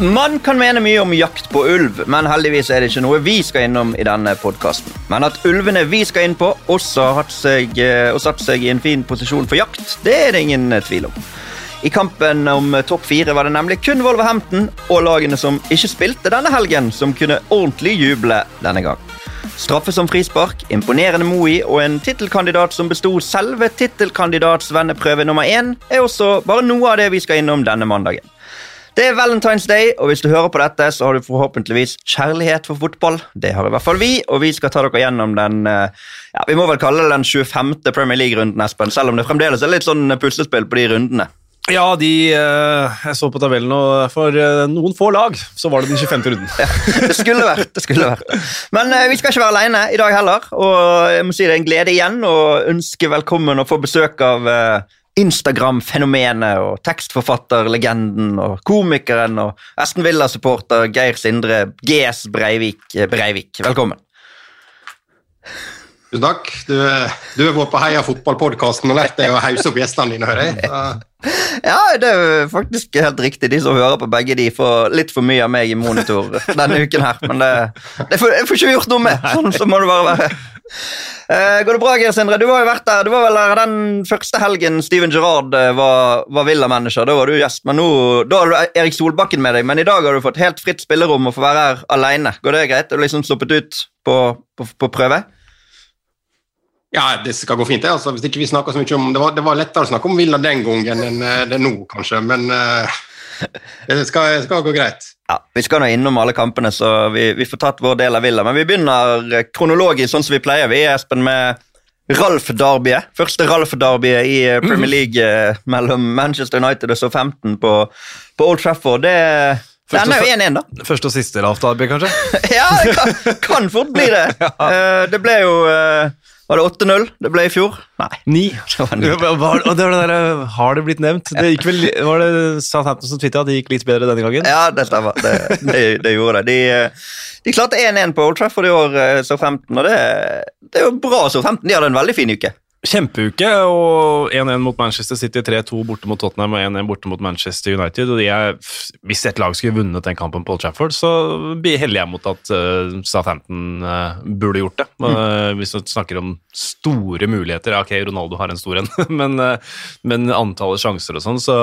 Man kan mene mye om jakt på ulv, men heldigvis er det ikke noe vi skal innom i denne podkasten. Men at ulvene vi skal inn på, også har hatt seg, eh, og satt seg i en fin posisjon for jakt, det er det ingen eh, tvil om. I kampen om topp fire var det nemlig kun Wolverhampton og lagene som ikke spilte denne helgen, som kunne ordentlig juble denne gang. Straffe som frispark, imponerende Moi og en tittelkandidat som besto selve tittelkandidatsvenneprøve nummer én, er også bare noe av det vi skal innom denne mandagen. Det er Valentine's Day, og hvis du hører på dette, så har du forhåpentligvis kjærlighet for fotball. Det har i hvert fall vi, og vi skal ta dere gjennom den eh, ja, vi må vel kalle det den 25. Premier League-runden, Espen, selv om det fremdeles er litt sånn puslespill på de rundene. Ja, de, eh, jeg så på tabellen, og for eh, noen få lag så var det den 25. runden. Ja, det skulle vært det. skulle vært. Men vi skal ikke være alene i dag heller. Og jeg må si det er en glede igjen å ønske velkommen og få besøk av Instagram-fenomenet og tekstforfatterlegenden og komikeren og Aston Villa-supporter Geir Sindre GS Breivik. Breivik. Velkommen. Tusen takk. Du, du har vært på Heia fotball-podkasten og lært deg å hause opp gjestene dine, hører jeg. Ja, det er faktisk helt riktig. De som hører på begge, de får litt for mye av meg i monitor denne uken her. Men det, det får, jeg får ikke gjort noe med. Sånn så må det bare være. Uh, går det bra, Geir Sindre? Du var jo vært der. Du var vel den første helgen Steven Gerrard uh, var, var Villa-manager. Da var du gjest, men nå da har du Erik Solbakken med deg. Men i dag har du fått helt fritt spillerom og får være her alene. Går det greit? Er du liksom sluppet ut på, på, på, prøve? Ja, det skal gå fint. det, altså. Hvis ikke vi så mye om Det var, det var lettere å snakke om Villa den gangen enn eh, det nå, kanskje. Men uh, det skal, skal, gå greit. Ja, Vi skal nå innom alle kampene, så vi, vi, får tatt vår del av Villa. Men vi begynner kronologisk sånn som vi pleier. Vi er Espen med Ralf-derbyet. Første Ralf-derbyet i eh, Premier mhm. League mm. mellom Manchester United og så 15 på, på Old Trafford. Det, det ender jo 1-1, da. Første og siste Ralf Darby, kanskje? ja, det kan, kan, fort bli det. ja. uh, det ble jo uh, var det 8-0 det ble i fjor? Nei. 9. Det var, det var det der, har det blitt nevnt? Det gikk vel, var det Southampton som twittet at det gikk litt bedre denne gangen? Ja, det stemmer. Det, det, det gjorde det. De, de klarte 1-1 på Old Trafford i år, så Southampton, og det, det er jo bra Southampton. De hadde en veldig fin uke. Kjempeuke. og 1-1 mot Manchester City, 3-2 borte mot Tottenham og 1-1 borte mot Manchester United. og er, Hvis et lag skulle vunnet den kampen på Old Trafford, så heller jeg mot at uh, Southampton uh, burde gjort det. Uh, hvis du snakker om store muligheter Ok, Ronaldo har en stor en, men, men, antallet sjanser og sånn, så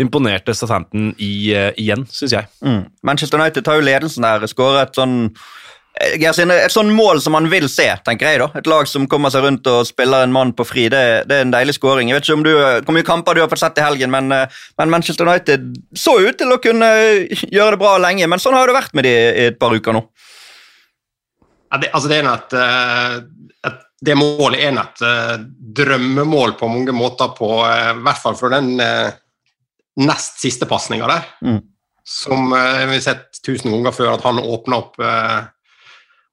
imponerte Southampton i, igjen, syns jeg. Mm. Manchester United tar jo ledelsen der, skåret sånn et sånn mål som man vil se, tenker jeg. da. Et lag som kommer seg rundt og spiller en mann på fri. Det, det er en deilig skåring. Jeg vet ikke om du, hvor mye kamper du har fått sett i helgen, men, eh, men, Manchester United så ut til å kunne gjøre det bra lenge. Men sånn har det vært med de i et par uker nå. Ja, det, altså det, et, at det målet er et drømmemål på mange måter, på, i hvert fall fra den nest siste pasninga der. Mm. Som vi har sett tusen ganger før, at han åpner opp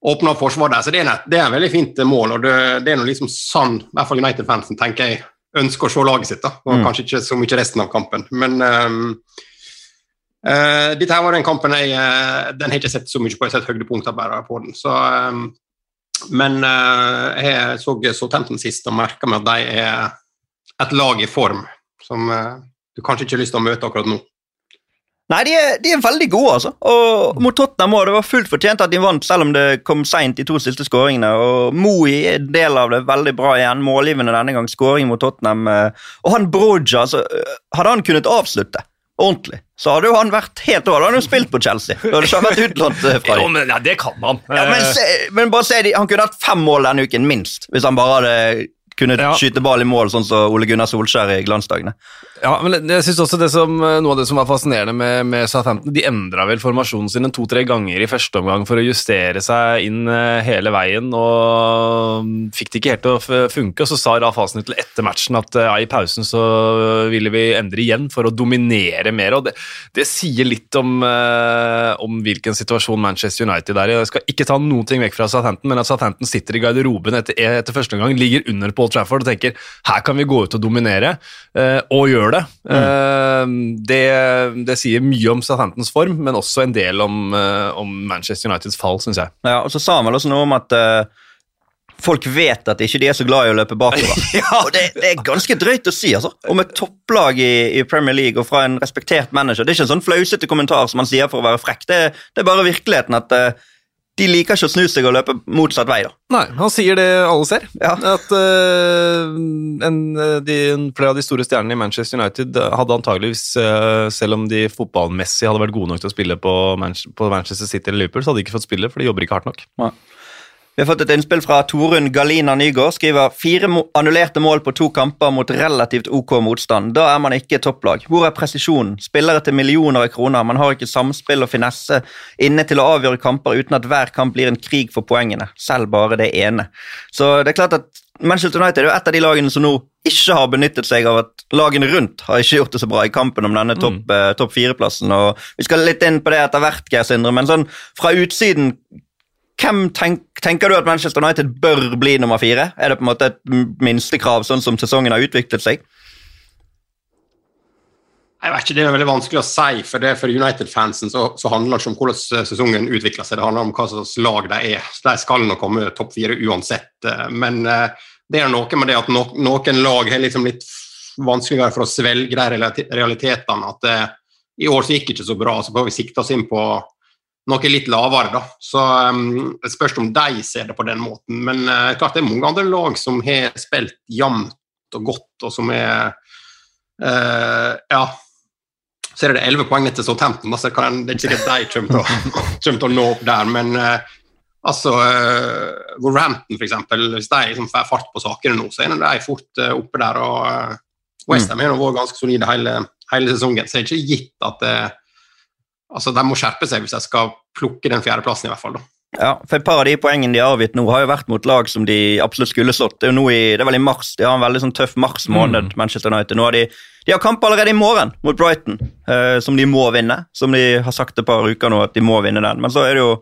åpna forsvar der. Så det er, et, det er en veldig fint mål. og Det, det er noe liksom sånn i hvert fall United-fansen tenker jeg ønsker å se laget sitt. da, og mm. Kanskje ikke så mye resten av kampen. Men um, uh, dette her var den kampen jeg uh, den har jeg ikke sett så mye på. Jeg har sett høydepunkter bare på den. så um, men uh, jeg så Southampton sist og merka meg at de er et lag i form som du kanskje ikke har lyst til å møte akkurat nå. Nei, de er, de er, veldig gode, altså. Og mot Tottenham også, Det var fullt fortjent at de vant, selv om det kom seint, de to siste skåringene. Og Moi er en del av det. Veldig bra igjen. Målgivende denne gang. Skåring mot Tottenham. Eh. Og han Broja, altså, eh, hadde han kunnet avslutte ordentlig, så hadde jo han vært helt over. Da hadde han jo spilt på Chelsea. Da hadde ikke vært utlånt eh, fra dem. Ja, det kan han. Ja, men, se, men, bare se, Han kunne hatt fem mål denne uken, minst, hvis han bare hadde kunne ja. skyte ball i mål, sånn som Ole Gunnar Solskjær i glansdagene. Ja, men jeg synes også det som, eh, Noe av det som var fascinerende med, med Southampton De endra vel formasjonen sin to-tre ganger i første omgang for å justere seg inn eh, hele veien, og mm, fikk det ikke helt til å funke. og Så sa Ralf Hasenhüttel etter matchen at ja, i pausen så ville vi endre igjen for å dominere mer. og Det, det sier litt om, om, hvilken situasjon Manchester United er i. Jeg skal ikke ta noen ting vekk fra Southampton, men at Southampton sitter i garderoben etter, etter første omgang, ligger under på Old Trafford og tenker her kan vi gå ut og dominere, og gjøre gjør det. Mm. det. det. sier mye om Southamptons form, men også en del om, eh, om Manchester Uniteds fall, syns jeg. Ja, og så sa han vel også noe om at folk vet at ikke de er så glad i å løpe bakover. ja. Og det, det, er ganske drøyt å si, altså. Om et topplag i, i, Premier League og fra en respektert manager. Det er ikke en sånn flausete kommentar som han sier for å være frekk. Det, det er bare virkeligheten at uh, de liker ikke å snu seg og løpe motsatt vei. da. Nei, han sier det alle ser. Ja. At uh, en, de, flere av de store stjernene i Manchester United hadde antageligvis, uh, selv om de fotballmessig hadde vært gode nok til å spille på, på Manchester City eller Liverpool, så hadde de ikke fått spille, for de jobber ikke hardt nok. Nei. Vi har fått et innspill fra Torunn Galina Nygaard. Skriver fire annullerte mål på to kamper mot relativt ok motstand. Da er man ikke topplag. Hvor er presisjonen? Spillere til millioner av kroner. Man har ikke samspill og finesse inne til å avgjøre kamper uten at hver kamp blir en krig for poengene. Selv bare det ene. Så det er klart at Manchester United er jo et av de lagene som nå ikke har benyttet seg av at lagene rundt har ikke gjort det så bra i kampen om denne topp mm. eh, top fire-plassen. og Vi skal litt inn på det etter hvert, Geir Sindre, men sånn fra utsiden hvem tenk, tenker du at Manchester United bør bli nummer fire? Er det på en måte et minstekrav, sånn som sesongen har utviklet seg? Jeg vet ikke, Det er veldig vanskelig å si. For det for United-fansen så, så, handler det ikke om hvordan sesongen utvikler seg, det handler om hva slags lag de er. Så De skal nå komme topp fire uansett. Eh, men eh, det er noe med det at noen lag har liksom litt vanskeligere for å svelge de realitetene. At det, eh, i år så gikk det ikke så bra, så får vi sikte oss inn på noe litt lavere. da. Så um, Det spørs om de ser det på den måten. Men uh, klart det er mange andre lag som har spilt jevnt og godt, og som er uh, Ja. Så er det elleve poeng ned til Southampton, så kan, det er ikke sikkert de kommer til å, nå opp der. Men uh, altså uh, Wolverhampton, f.eks., hvis de liksom får fart på sakene nå, så er de fort uh, oppe der. og uh, Westham har vært ganske solide hele, hele, sesongen, så det er ikke gitt at det altså, De må skjerpe seg hvis de skal plukke den fjerdeplassen, i hvert fall. da. Ja, for Et par av de poengene de har avgitt nå, har jo vært mot lag som de absolutt skulle slått. Det er jo nå i, det er vel i mars, De har en veldig sånn tøff mars måned, mm. Manchester United. Nå har de, de har kamp allerede i morgen mot Brighton, eh, som de må vinne. Som de har sagt et par uker nå at de må vinne den. Men så er det jo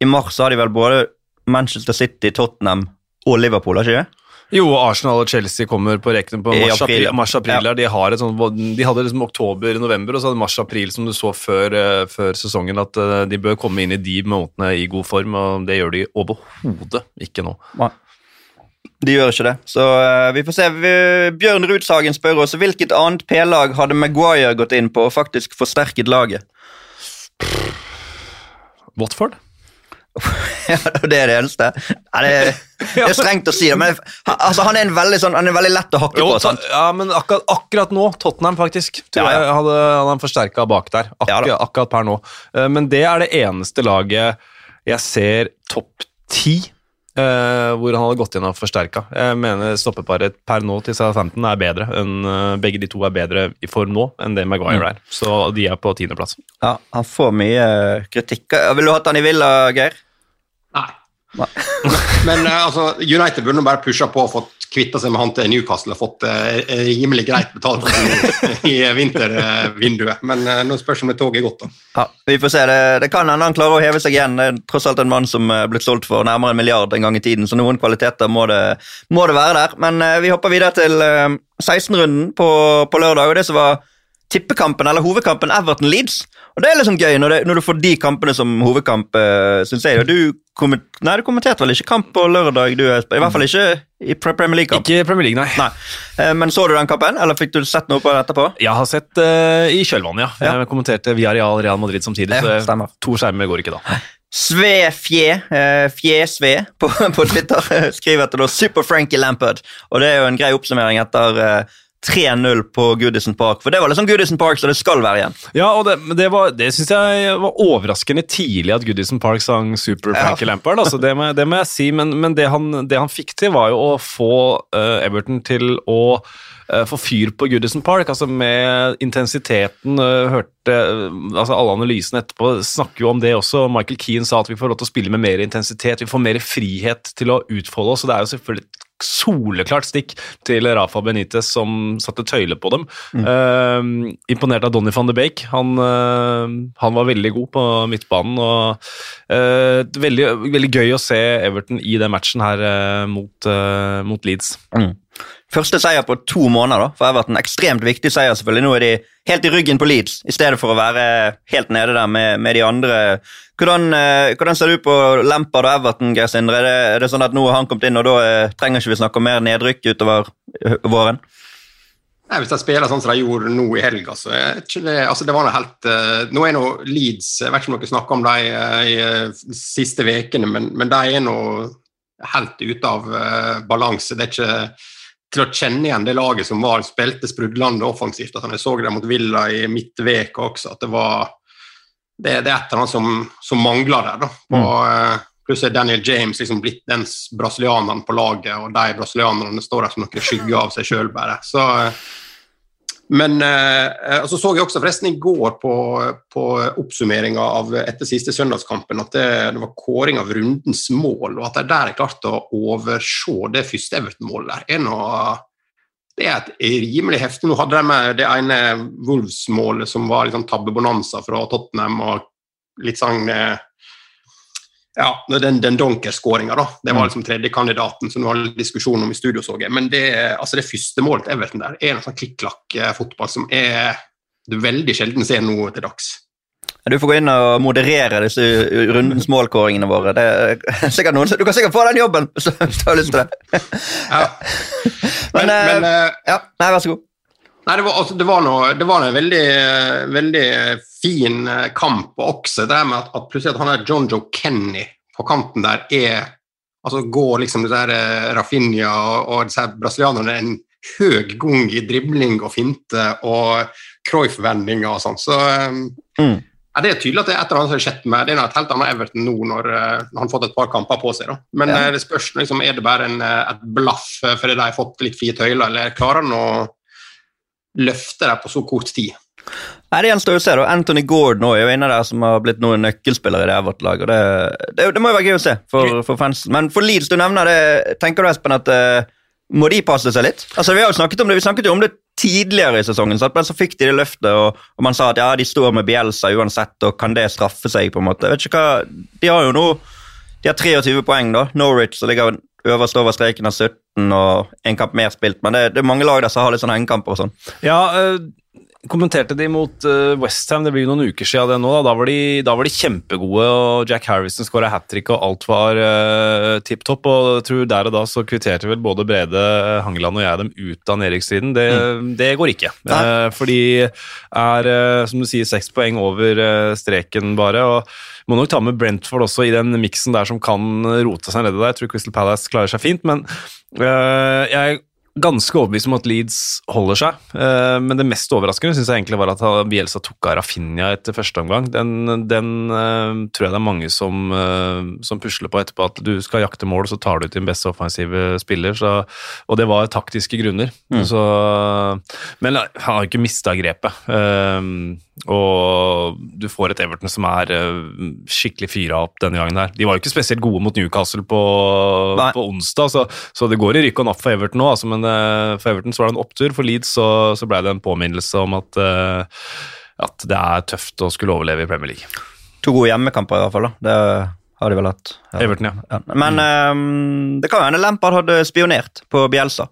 I mars har de vel både Manchester City, Tottenham og Liverpool, har ikke det? Jo, Arsenal og Chelsea kommer på rekken på mars-april. Mars, ja. de, sånt, de, hadde liksom oktober-november, og så hadde mars-april, som du så før, uh, før, sesongen, at uh, de bør komme inn i de månedene i god form, og det gjør de overhodet ikke nå. Nei. De gjør ikke det. Så uh, vi får se. Vi, Bjørn Rudshagen spør oss hvilket annet P-lag hadde Maguire gått inn på og faktisk forsterket laget. Watford? Det er det eneste. Ja, det, er, det, er strengt å si det, men altså, han, er veldig, sånn, han, er veldig, lett å hakke jo, på. Sant? Ja, men akkurat, akkurat, nå, Tottenham, faktisk, tror ja, ja. jeg hadde, hadde han forsterka bak der. Akkurat, akkurat per nå. Eh, men det er det eneste laget jeg ser topp ti Uh, hvor han hadde gått inn og forsterka. Jeg mener stoppeparet per nå til Southampton er bedre enn uh, begge de to er bedre i form nå enn det Maguire mm. er. Så de er på tiendeplass. Ja, han får mye kritikk. Vil du hatt han i Villa, Geir? Men uh, altså, United burde bare pusha på og fått kvitta seg med han til Newcastle og fått uh, rimelig greit betalt i vintervinduet. Men uh, nå spørs om det toget er godt. da. Ja, Vi får se. Det, det kan hende han klarer å heve seg igjen. Det er tross alt en mann som er blitt solgt for nærmere en milliard en gang i tiden, så noen kvaliteter må det, må det være der. Men vi hopper videre til 16-runden på, på lørdag. og det som var tippekampen, eller hovedkampen Everton-Leeds. Og Det er liksom gøy når, det, når, du får de kampene som hovedkamp, uh, syns jeg. Og du, komment, nei, du kommenterte vel ikke kamp på lørdag? Du, I hvert fall ikke i Premier League-kamp. Ikke Premier League, nei. nei. Uh, men så du den kampen, eller fikk du sett noe på den etterpå? Jeg har sett uh, i kjølvannet, ja. Jeg kommenterte via Real Real Madrid samtidig, ja, så to skjermer går ikke da. Sve Fje, Fjesve på, på Twitter, skriver etter det er Super Frankie Lampard. Og det er jo en grei oppsummering etter 3-0 på Goodison Park. For det var liksom Goodison Park så det skal være igjen. Ja, og det, det, var, det syns jeg var overraskende tidlig at Goodison Park sang Super Frankie ja. Lampard. Altså, det, må, det, må, jeg si, men, men det, han, det, han, fikk til, var jo å få uh, Everton til å få fyr på Goodison Park. altså Med intensiteten. Uh, hørte altså Alle analysene etterpå snakker jo om det også. Michael Keane sa at vi får lov til å spille med mer intensitet. Vi får mer frihet til å utfolde oss. og Det er jo selvfølgelig soleklart stikk til Rafa Benitez, som satte tøyle på dem. Mm. Uh, imponert av Donny van de Beek. Han, uh, han, var veldig god på midtbanen. og uh, veldig, veldig, gøy å se Everton i den matchen her mot, mot, Leeds. Mm. Første seier på to måneder da, for Everton. Ekstremt viktig seier. selvfølgelig. Nå er de helt i ryggen på Leeds, i stedet for å være helt nede der med, med de andre. Hvordan, eh, hvordan, ser du på Lampard og Everton, Geir Sindre? Er det, er det sånn at nå har han kommet inn, og da eh, trenger ikke vi snakke om mer nedrykk utover eh, våren? Nei, Hvis de spiller sånn som de gjorde nå i helga, så er det altså det var noe helt uh, Nå er nå Leeds Jeg vet ikke om dere snakker om dem uh, i uh, siste ukene, men, men, de er nå helt ute av balanse. Det er ikke til å kjenne igjen det laget som var, spilte sprudlende offensivt. At jeg så det mot Villa i midtveka også, at det var det, det er et eller annet som, som mangler der. da. Mm. Og, Pluss er Daniel James liksom blitt den brasilianeren på laget, og de brasilianerne står der som noen skygger av seg sjøl, bare. Så, men eh, så så jeg også forresten i går på, på oppsummeringa etter siste søndagskampen at det, det, var kåring av rundens mål, og at de der har klart å overse det første Everton-målet er det er et rimelig heftig Nå hadde de med det ene Wolves-målet som var litt sånn tabbebonanza fra Tottenham, og litt sånn eh, ja, den, den Donker-skåringa, da. Det var mm. liksom tredjekandidaten som det var litt diskusjon om i studio, så jeg. Men det, altså det første målet til Everton der er en sånn klikk-klakk-fotball som er du veldig sjelden ser noe til dags. Du får gå inn og moderere disse rundens målkåringene våre. Det er sikkert noen, Du kan sikkert få den jobben hvis du har lyst til det. ja. Men, men, men eh, eh, ja, nei, vær så god. Nei, det var, altså, det var, noe, det var en veldig, veldig, fin kamp og okse. Det med at, at plutselig at han er John Joe Kenny på kanten der er altså Går liksom det der eh, Rafinha og, og disse brasilianerne en høy gang i dribling og finte og Cruyff-vendinger og sånn. Så um, mm. ja, det er tydelig at det er et eller annet som har skjedd med Det er et helt annet Everton nå når, når han har fått et par kamper på seg. Da. Men ja. det spørs liksom, er det bare en, et blaff fordi de har fått litt frie tøyler, eller klarer han å løfte det på så kort tid. Nei, Det gjenstår å se. da. Anthony Gordon er jo en av dere som har blitt noen nøkkelspillere i det vårt lag. og Det, det, det, må jo være gøy å se for, for fansen. Men for Leeds, du nevner det, tenker du Espen at uh, må de passe seg litt? Altså, Vi har jo snakket om det vi snakket jo om det tidligere i sesongen, så, så fikk de det løftet, og, og, man sa at ja, de står med Bielsa uansett, og kan det straffe seg? på en måte? Jeg vet ikke hva, De har jo nå de har 23 poeng, da. Norwich så ligger øverst over streken av 17 og en kamp mer spilt, men det, det er mange lag der som har litt sånn hengekamper og sånn. Ja, øh, kommenterte de mot øh, Westham, det blir jo noen uker siden det nå. Da, da, var, de, da var, de, kjempegode, og Jack Harrison skåra hat trick, og alt var øh, tipp topp. Og jeg tror der og da så kvitterte vel både Brede Hangeland og jeg dem ut av nedrykksstriden. Det, mm. det, går ikke. Uh, for de er, som du sier, seks poeng over streken bare. og må nok ta med Brentford også i den miksen der som kan rote seg nedi der. Jeg tror Crystal Palace klarer seg fint, men jeg ganske overbevist om at Leeds holder seg, uh, men det mest overraskende synes jeg egentlig var at Bielsa tok av Rafinha etter første omgang. Den, den uh, tror jeg det er mange som, uh, som, pusler på etterpå, at du skal jakte mål, så tar du ut din beste offensive spiller. Så, og det var taktiske grunner. Mm. Så, men han har ikke mista grepet. Og du får et Everton som er skikkelig fyra opp denne gangen her. De var jo ikke spesielt gode mot Newcastle på, på onsdag, så, så, det går i rykk og napp for Everton nå, altså, men Eh, for Everton så var det en opptur. For Leeds så, så ble det en påminnelse om at, eh, at det er tøft å skulle overleve i Premier League. To gode hjemmekamper, i hvert fall. da. Det har de vel hatt. Ja. Everton, ja. ja. Men mm. um, det kan jo hende Lampard hadde spionert på Bjelsa.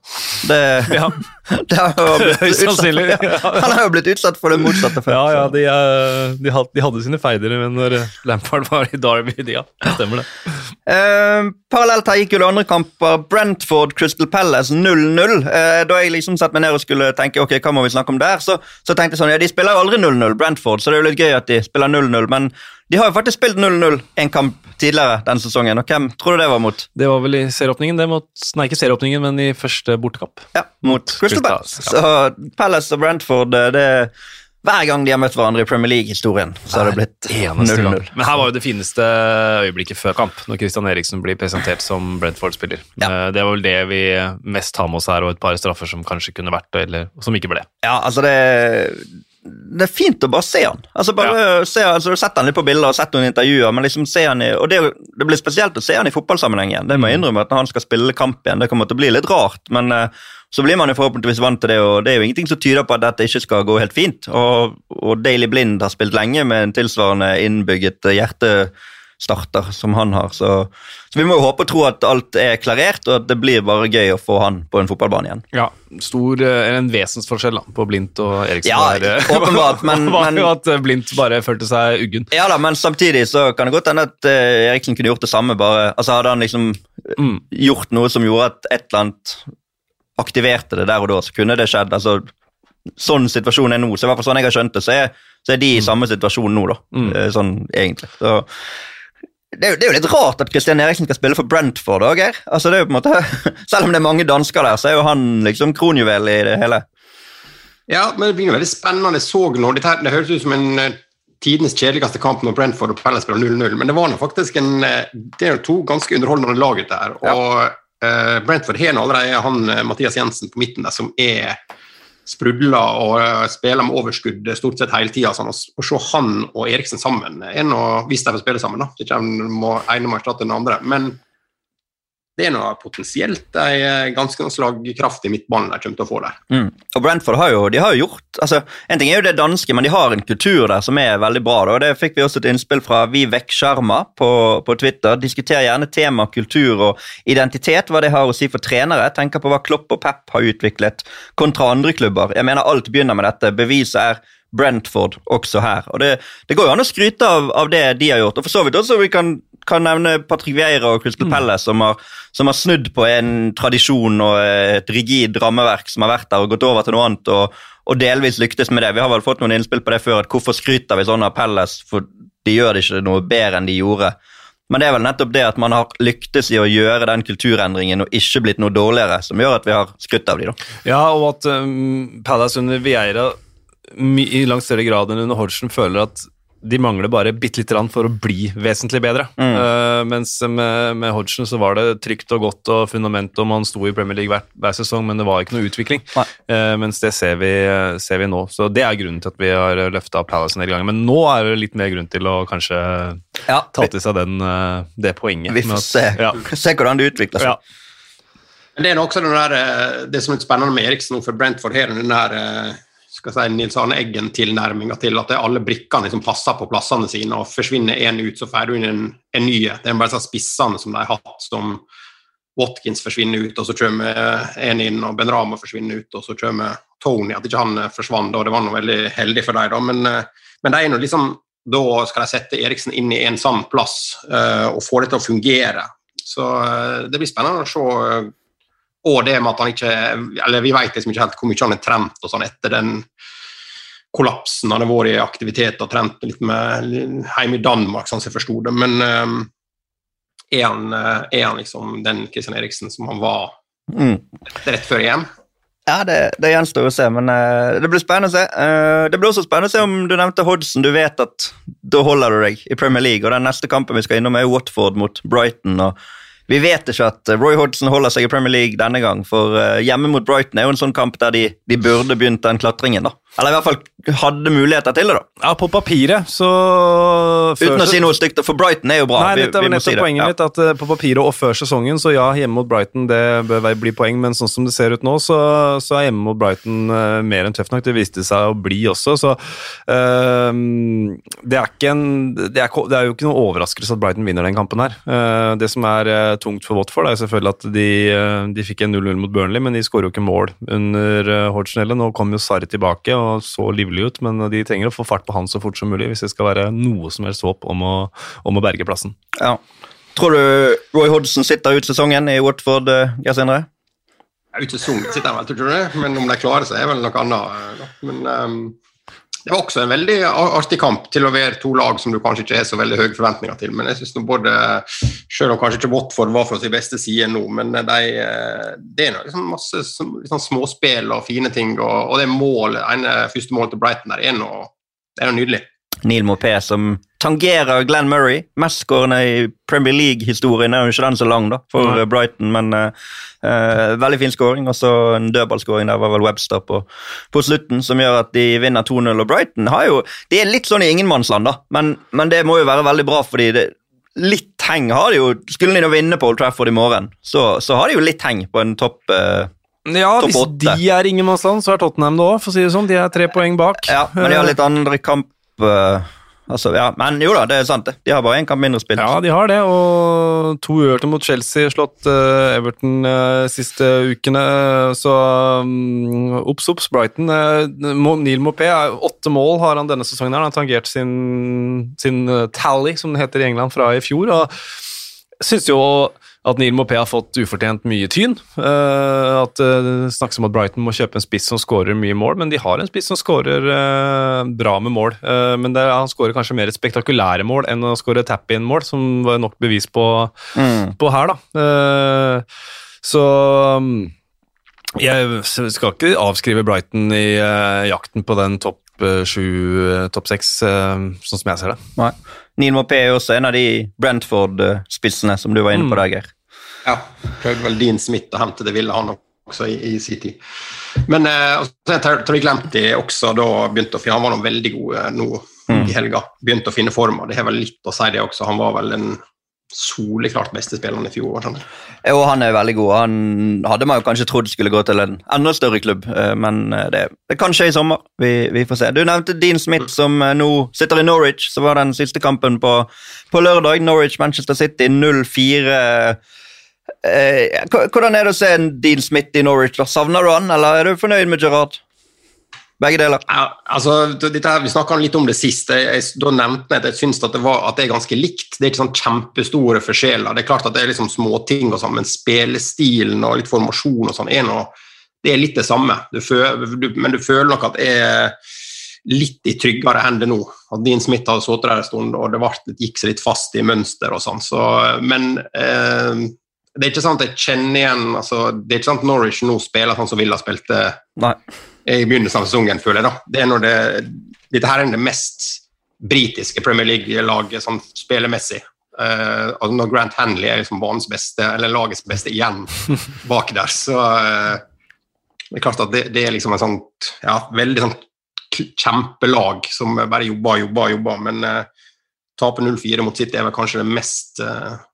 Det, ja. det har jo blitt utsatt, ja. Han har jo blitt utsatt for det motsatte før. Ja, ja, de, eh, de, hadde, de hadde sine feider men når Lampard var i Derby. ja, ja, stemmer det. Uh, parallelt her gikk jo det andre kamper. Brentford Crystal Palace 0-0. Uh, da jeg liksom satte meg ned og skulle tenke ok, hva må vi snakke om der, så, så tenkte jeg sånn, ja, de spiller jo aldri 0-0, Brentford, så det er jo litt gøy at de spiller 0-0. men de har jo faktisk spilt 0-0 en kamp tidligere denne sesongen. og Hvem tror du det var mot? Det var vel i serieåpningen. det mot, Nei, ikke serieåpningen, men i første bortekamp. Ja, mot Crystal Palace. Ja. Så Palace og Brentford det er hver gang de har møtt hverandre i Premier League-historien, så har det blitt 0-0. Men her var jo det fineste øyeblikket før kamp, når Christian Eriksen blir presentert som Brentford-spiller. Ja. Eh, det var vel det vi mest har med oss her, og et par straffer som kanskje kunne vært det, eller som ikke ble. Ja, altså det det er fint å bare se han. Altså bare ja. se, altså Sett han litt på bilder og sett noen intervjuer, men liksom se han i, og det, det, blir spesielt å se han i fotballsammenheng igjen. Det må jeg mm. innrømme at Når han skal spille kamp igjen, det kommer til å bli litt rart, men uh, så blir man jo forhåpentligvis vant til det, og det er jo ingenting som tyder på at dette ikke skal gå helt fint. Og, og Daily Blind har spilt lenge med en tilsvarende innbygget hjerte starter som han har. Så, så, vi må jo håpe og tro at alt er klarert, og at det blir bare gøy å få han på en fotballbane igjen. Ja, stor, eller En vesensforskjell da, på Blindt og Eriksen. Ja, der, åpenbart, men, var jo at Blindt bare følte seg uggen. Ja da, men samtidig så kan det godt hende at Eriksen kunne gjort det samme. bare, altså Hadde han liksom mm. gjort noe som gjorde at et eller annet aktiverte det der og da, så kunne det skjedd. altså Sånn situasjonen er nå, så i hvert fall sånn jeg har skjønt det, så er, så er de i mm. samme situasjon nå, da. Mm. Eh, sånn egentlig. Så, det, er jo, det er jo litt rart at Christian Eriksen skal spille for Brentford òg, altså, det er jo på en måte, Selv om det er mange dansker der, så er jo han liksom kronjuvel i det hele. Ja, men det blir jo veldig spennende. Jeg så nå, det, det høres ut som en uh, tidenes kjedeligste kamp når Brentford og Palace spiller 0-0, men det var nå faktisk en, uh, det er jo to ganske underholdende lag ute her. og ja. uh, Brentford har allerede han Mathias Jensen på midten der som er sprudler og eh, spiller med overskudd stort sett hele tida. Sånn, å se han og Eriksen sammen er noe, hvis de får spille sammen, da. Ikke må, ene må erstatte den andre. Men det er noe potensielt en ganske slagkraftig midtbane de kommer til å få der. Mm. Og Brentford har jo, de har jo gjort altså, En ting er jo det danske, men de har en kultur der som er veldig bra. Da. og Det fikk vi også et innspill fra Vivek Sharma på, på Twitter. Diskuter gjerne tema kultur og identitet, hva det har å si for trenere. Tenker på hva Klopp og Pep har utviklet kontra andre klubber. Jeg mener Alt begynner med dette. Beviset er Brentford også her. Og Det, det går jo an å skryte av, av, det de har gjort. og for så vidt også vi kan kan nevne Patrick Vieira og Crystal mm. Palace, som har, som har, snudd på en tradisjon og et rigid rammeverk som har vært der og gått over til noe annet, og, og delvis lyktes med det. Vi har vel fått noen innspill på det før, at hvorfor skryter vi sånn av Palace, for de gjør det ikke noe bedre enn de gjorde. Men det er vel nettopp det at man har lyktes i å gjøre den kulturendringen og ikke blitt noe dårligere, som gjør at vi har skrytt av de da. Ja, og at um, Palace under Vieira i langt større grad enn under Hodgson føler at de mangler bare bitte lite grann for å bli vesentlig bedre. Mm. Uh, mens med, med, Hodgson så var det trygt og godt og fundament, og man sto i Premier League hver, hver sesong, men det var ikke noe utvikling. Uh, mens det ser vi, ser vi, nå. Så det er grunnen til at vi har løfta Palace en del ganger. Men nå er det litt mer grunn til å kanskje ja. ta til seg den, uh, det poenget. Vi får se. Ja. se hvordan det utvikler seg. Ja. Det er også der, det som er spennende med Eriksen for Brentford her, den der skal si, Nils Arne Eggen-tilnærminga til at alle brikkene liksom passer på plassene sine, og forsvinner én ut, så får du inn en, en ny. Det er bare spissene som de har hatt, som Watkins forsvinner ut, og så kommer en inn, og Ben Rama forsvinner ut, og så kommer Tony. At ikke han forsvant, og det var noe veldig heldig for dem, da. Men, men de er nå liksom da skal de sette Eriksen inn i en sann plass uh, og få det til å fungere. Så det blir spennende å se og det med at han ikke Eller vi vet liksom ikke helt hvor mye han har trent og sånn etter den kollapsen. Han har vært i aktivitet og trent litt med hjemme i Danmark, sånn som jeg forsto det. Men um, er, han, eh, er, han, liksom den Kristian Eriksen som han var mm. rett før EM? Ja, det, det gjenstår å se, men uh, det blir spennende å se. Uh, det blir også spennende å se om du nevnte Hodgson. Du vet at da holder du deg i Premier League, og den neste kampen vi skal innom, er Watford mot Brighton. og vi vet ikke at eh, Roy Hodgson holder seg i Premier League denne gang, for uh, hjemme mot Brighton er jo en sånn kamp der de, de burde begynt den klatringen. da. Eller i hvert fall hadde muligheter til det. da. Ja, På papiret, så Uten å si noe stygt, for Brighton er jo bra. Nei, dette er nettopp si poenget ja. mitt, at uh, På papiret og før sesongen, så ja, hjemme mot Brighton det bør bli poeng, men sånn som det ser ut nå, så, så er hjemme mot Brighton uh, mer enn tøft nok. Det viste seg å bli også, så det er, ikke en, det, er, det er jo ikke noe overraskelse at Brighton vinner den kampen her. det som er tungt for Watford, er selvfølgelig at de, de fikk en 0-0 mot Burnley, men de skårer jo ikke mål under uh, Hodgson Nå kom jo Sarri tilbake og så livlig ut, men de trenger å få fart på han så fort som mulig hvis det skal være noe som helst håp om å, om å berge plassen. Ja. Tror du Roy Hodgson sitter ut sesongen i Watford, uh, Geir Sindre? Ut sesongen sitter han vel, tror du det? Men om de klarer seg, er vel noe annet. Uh, men um det var også en veldig artig kamp til å være to lag som du kanskje ikke har så veldig høye forventninger til. Men jeg synes både, Selv om kanskje ikke Watford var fra sin beste side nå, men de, det er liksom masse liksom småspill og fine ting. Og, og det målet, ene første målet til Brighton der er noe, det er noe nydelig. Neil Mopé som tangerer Glenn Murray. Mestskårende i Premier League-historien er jo ikke den så lang da, for mm. Brighton, men uh, veldig fin skåring. Og så en dødballskåring der var vel Webster på, på, slutten, som gjør at de vinner 2-0. Og Brighton har jo De er litt sånn i ingenmannsland, da, men, men det må jo være veldig bra, fordi det, litt heng har de jo Skulle de nå vinne på Old Trafford i morgen, så, så har de jo litt heng på en topp uh, ja, hvis de er ingenmannsland, så er Tottenham det òg, for å si det sånn. De er tre poeng bak. Ja, Men de har litt andre kamp uh, Altså, ja. Men jo da, det er sant. De har bare én kamp mindre spilt. Ja, de har det, og to uavgjorte mot Chelsea, slått uh, Everton uh, siste ukene. Så um, obs, obs, Brighton. Uh, Neil Mopé, åtte mål har han denne sesongen. her. Han har tangert sin, sin tally, som det heter i England, fra i fjor. og synes jo at Neil Mopé har fått ufortjent mye tyn. Uh, at Det uh, snakkes om at Brighton må kjøpe en spiss som skårer mye mål, men de har en spiss som skårer uh, bra med mål. Men er, han skårer kanskje mer spektakulære mål enn å skåre tap-in-mål, som var nok bevis på, mm. på her, da. så um, jeg skal ikke avskrive Brighton i jakten på den topp sju, topp seks, sånn som jeg ser det. Nei. Neil Mopé er også en av de Brentford-spissene som du var inne på, mm. Dager. Ja, prøvde vel Dean Smith å hente det ville han også i, i sin tid. Men eh, glemte de også da begynte å finne Han var nå veldig god eh, nå mm. i helga. Begynte å finne forma. Det har vel litt å si, det også. Han var vel en soleklart beste spilleren i fjor. Sånn. Jo, han er veldig god. Han hadde man jo kanskje trodd skulle gå til en enda større klubb, eh, men eh, det, det kan skje i sommer. Vi, vi, får se. Du nevnte Dean Smith, som nå sitter i Norwich. Så var den siste kampen på, på lørdag. Norwich-Manchester City 0-4. Eh, hvordan er det å se en Dean Smith i Norwich? da? Savner du han, eller er du fornøyd med Gerard? Begge deler. Ja, altså, dette, vi snakka litt om det sist. Da nevnte jeg at jeg syns at, at, det er ganske likt. Det er ikke sånn kjempestore forskjeller. Det er klart at det er liksom småting, sånn, men spillestilen og litt formasjon og sånn er noe, det er litt det samme. Du føler, du, men du føler nok at det er litt i tryggere hender nå. At Dean Smith hadde sittet der en stund, og det, ble, gikk seg litt fast i mønster og sånn. Så, men eh, det er ikke sant at jeg kjenner igjen altså, Det er ikke sant at Norwich nå spiller sånn som Villa spilte Nei. I begynnelsen av sesongen, føler jeg. da. Det er når det, Dette her er det mest britiske Premier League-laget sånn spillemessig. Uh, altså når Grant Hanley er liksom banens beste, eller lagets beste igjen bak der, så uh, det er klart at det, det er liksom en sånt ja, veldig sånt kjempelag som bare jobber og jobber, jobber, men uh, tape 0-4 mot City er vel kanskje det mest uh, Eh,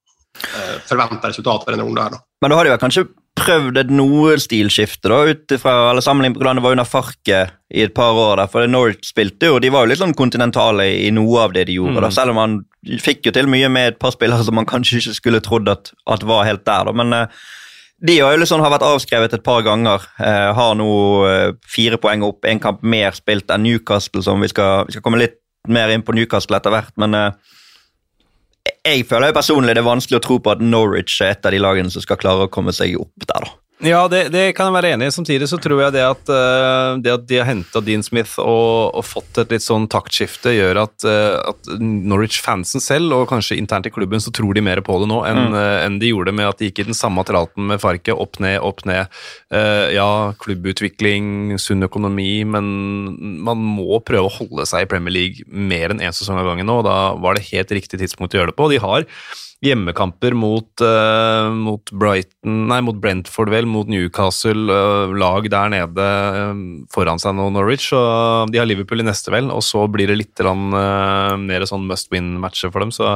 forventa resultat for denne runden. her. Da. Men da har de vel kanskje prøvd et noe stilskifte, da, ut fra eller sammenlignet med hvordan det var under Farket i et par år. der, for Norwich spilte jo, De var jo litt sånn kontinentale i noe av det de gjorde. Mm. da, Selv om man fikk jo til mye med et par spillere som man kanskje ikke skulle trodd at, at var helt der. da, men uh, de har jo liksom har vært avskrevet et par ganger. Eh, har nå eh, fire poeng opp, én kamp mer spilt enn Newcastle, som vi skal, vi skal komme litt mer inn på Newcastle etter hvert. men jeg føler jo personlig det er vanskelig å tro på at Norwich er et av de lagene som skal klare å komme seg opp der. da. Ja, det, det, kan jeg være enig i. Samtidig så tror jeg det at, uh, det at de har henta Dean Smith og, og, fått et litt sånn taktskifte, gjør at, uh, at Norwich-fansen selv, og kanskje internt i klubben, så tror de mer på det nå enn mm. uh, en de gjorde med at de gikk i den samme tralten med Farke. Opp ned, opp ned. ja, klubbutvikling, sunn økonomi, men man må prøve å holde seg i Premier League mer enn én en sesong av gangen nå, og da var det helt riktig tidspunkt å gjøre det på. De har hjemmekamper mot, uh, mot, Brighton, nei, mot Brentford, vel, mot Newcastle, uh, lag der nede uh, foran seg nå, Norwich. og De har Liverpool i neste, vel, og så blir det litt rann, mer sånn must win-matcher for dem. Så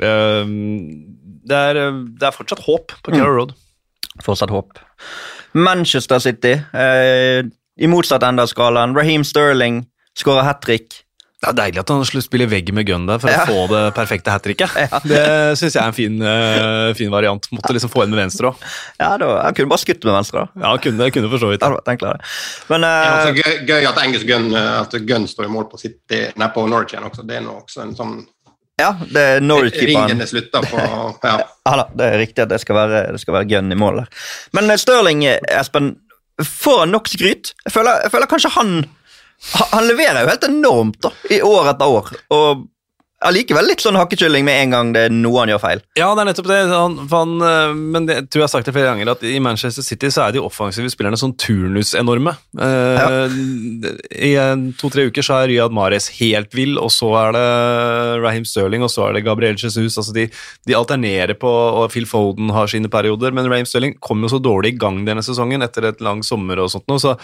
det er, det, er, fortsatt håp på Carrow mm. Road. Fortsatt håp. Manchester City, i motsatt ende av skalaen. Raheem Sterling skårer hat trick. Det er deilig at han spiller vegg med gun der for ja. å få det perfekte hat tricket. Ja. Det syns jeg er en fin, uh, fin, variant. Måtte liksom få en med venstre òg. Ja, da, han kunne bare skutt med venstre. da. Ja, han kunne, kunne for så vidt. Ja, Men, uh, det er gøy, gøy, at engelsk gun, eh, at gun står i mål på, City, nei, på Norwich igjen også. Det er nå også en sånn ja, det er Norwich-keeperen. Ringen er slutta på ja. ja da, det er riktig at det skal være, det skal være gun i mål der. Men Stirling, Espen, får han nok skryt? Jeg føler, jeg føler kanskje han han leverer jo helt enormt da, i år etter år. og allikevel litt sånn hakkekylling med en gang det er noe han gjør feil. Ja, det er nettopp det. Han, han, eh, men det, jeg tror jeg har sagt det flere ganger, at i Manchester City så er de offensive spillerne sånn turnusenorme. Eh, ja. I to-tre uker så er Riyad Mares helt vill, og så er det Raheem Sterling, og så er det Gabriel Jesus. altså De, de alternerer på, og Phil Foden har sine perioder, men Raheem Sterling kom jo så dårlig i gang denne sesongen etter et lang sommer og sånt noe, så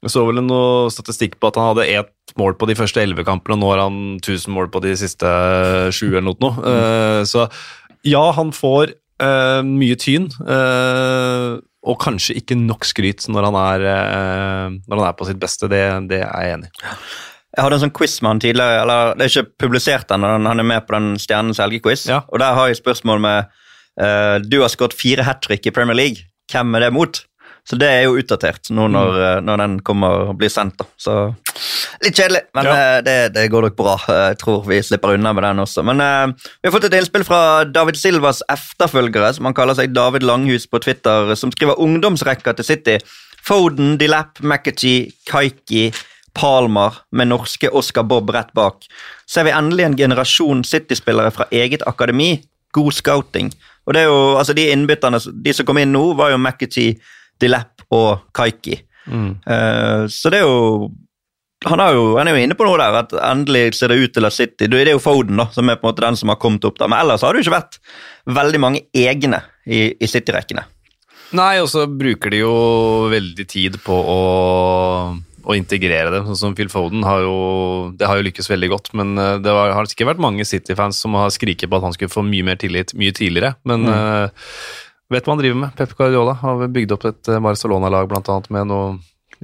jeg så vel noe statistikk på at han hadde ett mål på de første elleve kampene, og nå har han 1000 mål på de siste sju eller noe. Mm. Uh, så ja, han får uh, mye tyn, uh, og kanskje ikke nok skryt når han er, når han er på sitt beste. Det, det er jeg enig i. Jeg hadde en sånn quiz med han tidligere, eller det er ikke publisert ennå, han er med på den Stjernens helgequiz. Ja. Og der har jeg spørsmål med Du har skåret fire hat trick i Premier League. Hvem er det mot? Så det er jo utdatert nå når, Mm. når den kommer og blir sendt. da. Så Litt kjedelig, men Ja. eh, det, det går nok bra. Eh, Jeg tror vi slipper unna med den også. Men uh, vi har fått et innspill fra David Silvas efterfølgere, som han kaller seg David Langhus på Twitter, som skriver ungdomsrekka til City. Foden, Dilap, McAtee, Kaiki, Palmer med norske Oscar Bob rett bak. Ser vi endelig en generasjon City-spillere fra eget akademi. God scouting. Og det er jo, altså De innbytterne, de som kom inn nå, var jo McAtee, Dilap og Kaiki. Eh, så det er jo han, har jo han er jo inne på noe der, at endelig ser det ut til at City Det er jo Foden da, som er på en måte den som har kommet opp der, men ellers har det jo ikke vært veldig mange egne i, i City-rekkene. Nei, og så bruker de jo veldig tid på å, å integrere dem. Sånn som Phil Foden har jo Det har jo lykkes veldig godt, men eh, det var, har sikkert vært mange City-fans som har skriket på at han skulle få mye mer tillit mye tidligere. Men eh, vet hva han driver med. Pep Guardiola har bygd opp et eh, Barcelona-lag annet med noe,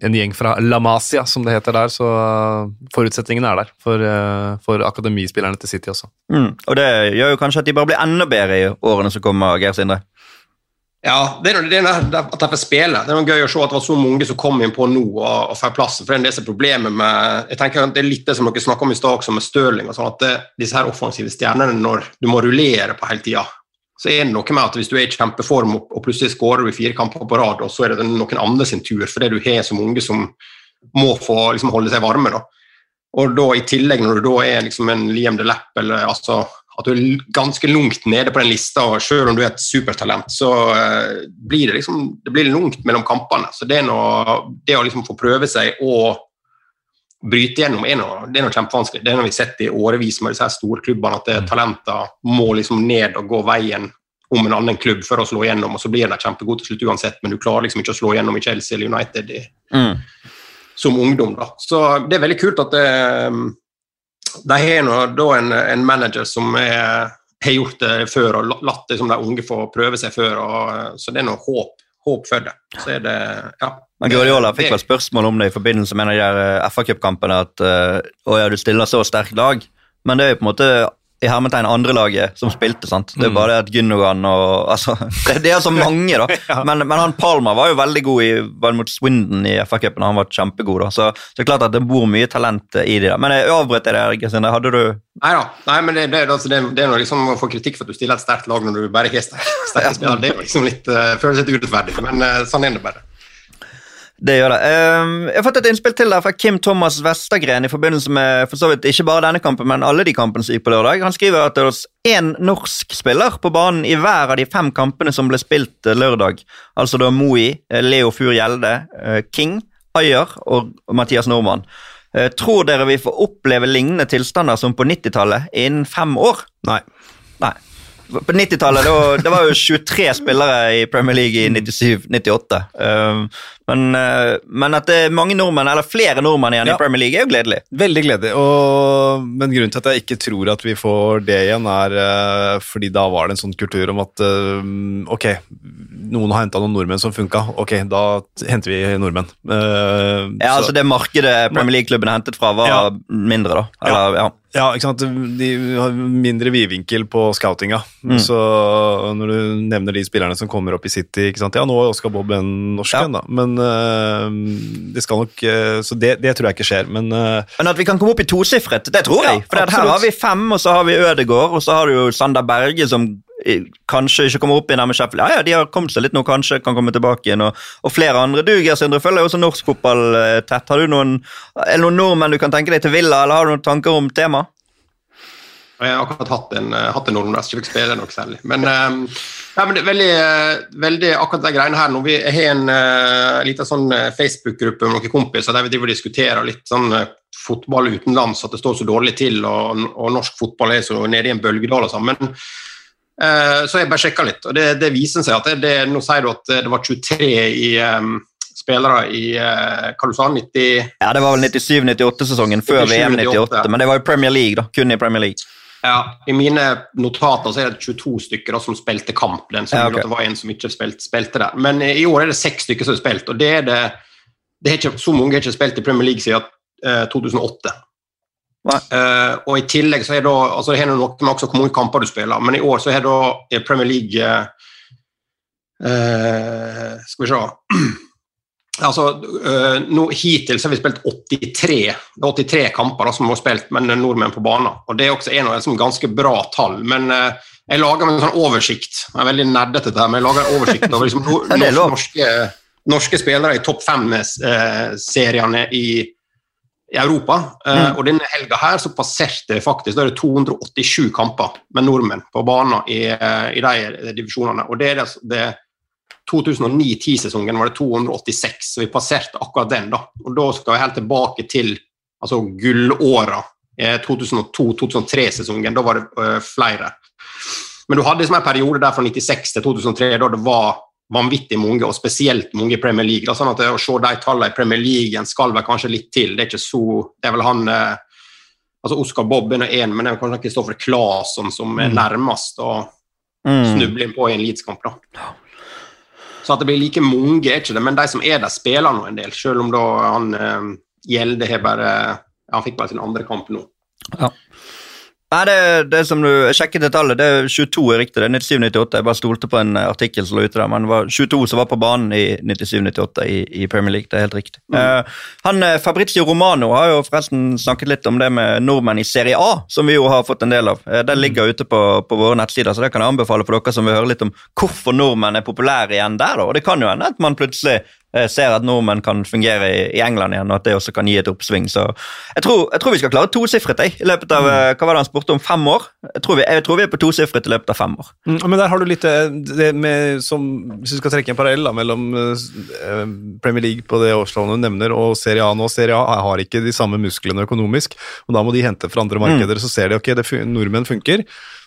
en gjeng fra La Masia, som det heter der, så eh, forutsetningene er der for, eh, for akademispillerne til City også. Mm. Og det gjør jo kanskje at de bare blir enda bedre i årene som kommer, Geir Sindre. Ja, det er, noe- det er noe- at de får spille. Det er noe gøy å se at det var så mange som kom inn på nå og, og får plassen. for Det er det som er problemet med jeg tenker at Det er litt det som dere snakka om i stad også med Stirling. og sånn at det, Disse her offensive stjernene, når du må rullere på hele tida, så er det noe med at hvis du er i kjempeform og, plutselig skårer du i fire kamper på rad, og så er det noen andre sin tur fordi du har så mange som må få liksom, holde seg varme. da. Og da i tillegg, når du da er liksom en Liam Delap, eller altså at du er ganske langt nede på den lista, og selv om du er et supertalent, så uh, blir det liksom det blir langt mellom kampene. Så det, noe, det å liksom få prøve seg og bryte gjennom er noe, det er noe kjempevanskelig. Det er noe vi har sett i årevis med disse her storklubbene, at mm. talenter må liksom ned og gå veien om en annen klubb for å slå gjennom, og så blir de kjempegode til slutt uansett, men du klarer liksom ikke å slå gjennom i Chelsea eller United i, Mm. som ungdom. da. Så det er veldig kult at det, de har nå da en, en manager som er, har gjort det før og latt det, som de unge få prøve seg før. Og, så det er noe håp, håp for det. Så er det, ja. Men Guardiola fikk vel spørsmål om det i forbindelse med en av de der FA Cup-kampene, at eh, å ja, du stiller så sterkt lag, men det er jo på en måte i hermetegn andre laget som spilte, sant. Det er bare det at Gunnogan, og altså, det, det er så mange, da. Men, men han Palma var jo veldig god i, var mot Swindon i FA-cupen, han var kjempegod, da. Så, så det er klart at det bor mye talent i de der. Men jeg avbrøt deg der, Gesine. Hadde du Nei da. Nei, men det, det, altså, det, det er noe liksom å få kritikk for at du stiller et sterkt lag når du bare sterke, sterke spillere. Det er liksom litt, uh, føles litt urettferdig, men uh, sånn er det bare. Det gjør det. Ehm, jeg har fått et innspill til der fra Kim Thomas Vestergren i forbindelse med for så vidt ikke bare denne kampen, men alle de kampene som gikk på lørdag. Han skriver at det er én norsk spiller på banen i hver av de fem kampene som ble spilt eh, lørdag. Altså da Moi, eh, Leo Fur Gjelde, eh, King, Ayer og Mathias Nordmann. Tror dere vi får oppleve lignende tilstander som på 90-tallet innen fem år? Nei. På 90-tallet det, var- det var jo 23 spillere i Premier League i 97-98. Um, men, uh, men at det er mange nordmenn, eller flere nordmenn igjen Ja. i Premier League, er jo gledelig. Veldig gledelig, og, men grunnen til at jeg ikke tror at vi får det igjen, er eh, fordi da var det en sånn kultur om at eh, ok, noen har henta noen nordmenn som funka, ok, da henter vi nordmenn. Eh, Ja, så- altså Det markedet Premier League-klubben hentet fra, var Ja. mindre, da. Eller, ja. Ja, ikke sant? De har mindre vidvinkel på scoutinga. Mm. Så når du nevner de spillerne som kommer opp i City ikke sant? Ja, nå er Oscar Bob en norsk Ja. en, da. Men uh, det skal nok uh, Så det, det tror jeg ikke skjer. Men uh, Men at vi kan komme opp i tosifret, det tror jeg. Ja, For her har vi fem, og så har vi Ødegård, og så har du jo Sander Berge, som kanskje ikke kommer opp her med Sheffield. Ja, ja, de har kommet seg litt nå, kanskje kan komme tilbake igjen. Og, og flere andre. Du, Geir Sindre, følger jo også norsk fotball eh, tett. Har du noen, er det noen nordmenn du kan tenke deg til Villa, eller har du noen tanker om temaet? Jeg har akkurat hatt en, eh, hatt en nordmest, ikke fikk spille noe særlig. Men, eh, nei, men veldig, veldig akkurat de greiene her, når vi har en uh, liten sånn Facebook-gruppe med noen kompiser der vi driver og diskuterer litt sånn fotball utenlands, at det står så dårlig til, og, og norsk fotball er så nede i en bølgedal og sånn. Så jeg bare sjekka litt, og det, det viser seg at det, det, nå sier du at det var 23 i um, spillere i uh, hva du sa, 90 Ja, Det var vel 97-98-sesongen før 97, VM 98, 98. men det var jo Premier League, da. Kun i Premier League. Ja, I mine notater så er det 22 stykker da, som spilte kamp. Den, så Ja, okay. det var en som ikke spilte, spilte der. Men eh, i år er det seks stykker som har spilt, og det er det, det er ikke, så mange har ikke spilt i Premier League siden uh, 2008. Eh, og i tillegg så er det, altså det er noe med også hvor mange kamper du spiller, men i år så er det i Premier League eh, eh, Skal vi se Altså, uh, no, Hittil så har vi spilt 83, det er 83 kamper da, som vi har spilt med nordmenn på banen. og Det er også en av de ganske bra tall. men eh, jeg lager en sånn oversikt. Jeg er veldig nerdete, dette, her, men jeg lager en oversikt over liksom, no, Ja, det lov. norske, norske spillere i topp fem-seriene i, i Europa. Eh, Mm. og denne helga her så passerte faktisk da er det 287 kamper med nordmenn på banen i, eh, i de divisjonene. og det er det, det 2009-10-sesongen var det 286, så vi passerte akkurat den. da. Og Da skal vi helt tilbake til altså gullåra. eh, 2002-2003-sesongen. Da var det eh, flere. Men du hadde liksom en periode der fra 96 til 2003 da det var vanvittig mange, og spesielt mange i Premier League. Sånn at Å se de tallene i Premier League skal vel kanskje litt til. Det er ikke så Det er vel han eh, altså Oscar Bob er én, men det er kanskje Kristoffer Claesson som er Mm. nærmest å Mm. snuble inn på i en Leeds-kamp. Så at det blir like mange, er ikke det, men de som er der, spiller nå en del. Selv om da han eh, Gjelde har bare ja, Han fikk bare sin andre kamp nå. Nei, det, det som du sjekket det tallet, det er 22 er riktig. Det er 97-98. Jeg bare stolte på en artikkel som lå ute der, men det var 22 som var på banen i 97-98 i, i Premier League. Det er helt riktig. Eh, han eh, Fabrizio Romano har jo forresten snakket litt om det med nordmenn i Serie A, som vi jo har fått en del av. Uh, den ligger ute på, på våre nettsider, så det kan jeg anbefale for dere som vil høre litt om hvorfor nordmenn er populære igjen der. da. Og det kan jo hende at man plutselig ser at nordmenn kan fungere i, England igjen, og at det også kan gi et oppsving. Så jeg tror, jeg tror vi skal klare tosifret jeg, i løpet av eh, hva var det han spurte om, fem år. Jeg tror vi, jeg tror vi er på tosifret i løpet av fem år. Mm, Men der har du litt eh, det med som, Hvis du skal trekke en parallell da, mellom eh, Premier League på det årslånet du nevner, og Serie A nå. Serie A har ikke de samme musklene økonomisk, og da må de hente fra andre markeder. Så ser de ok, det nordmenn funker.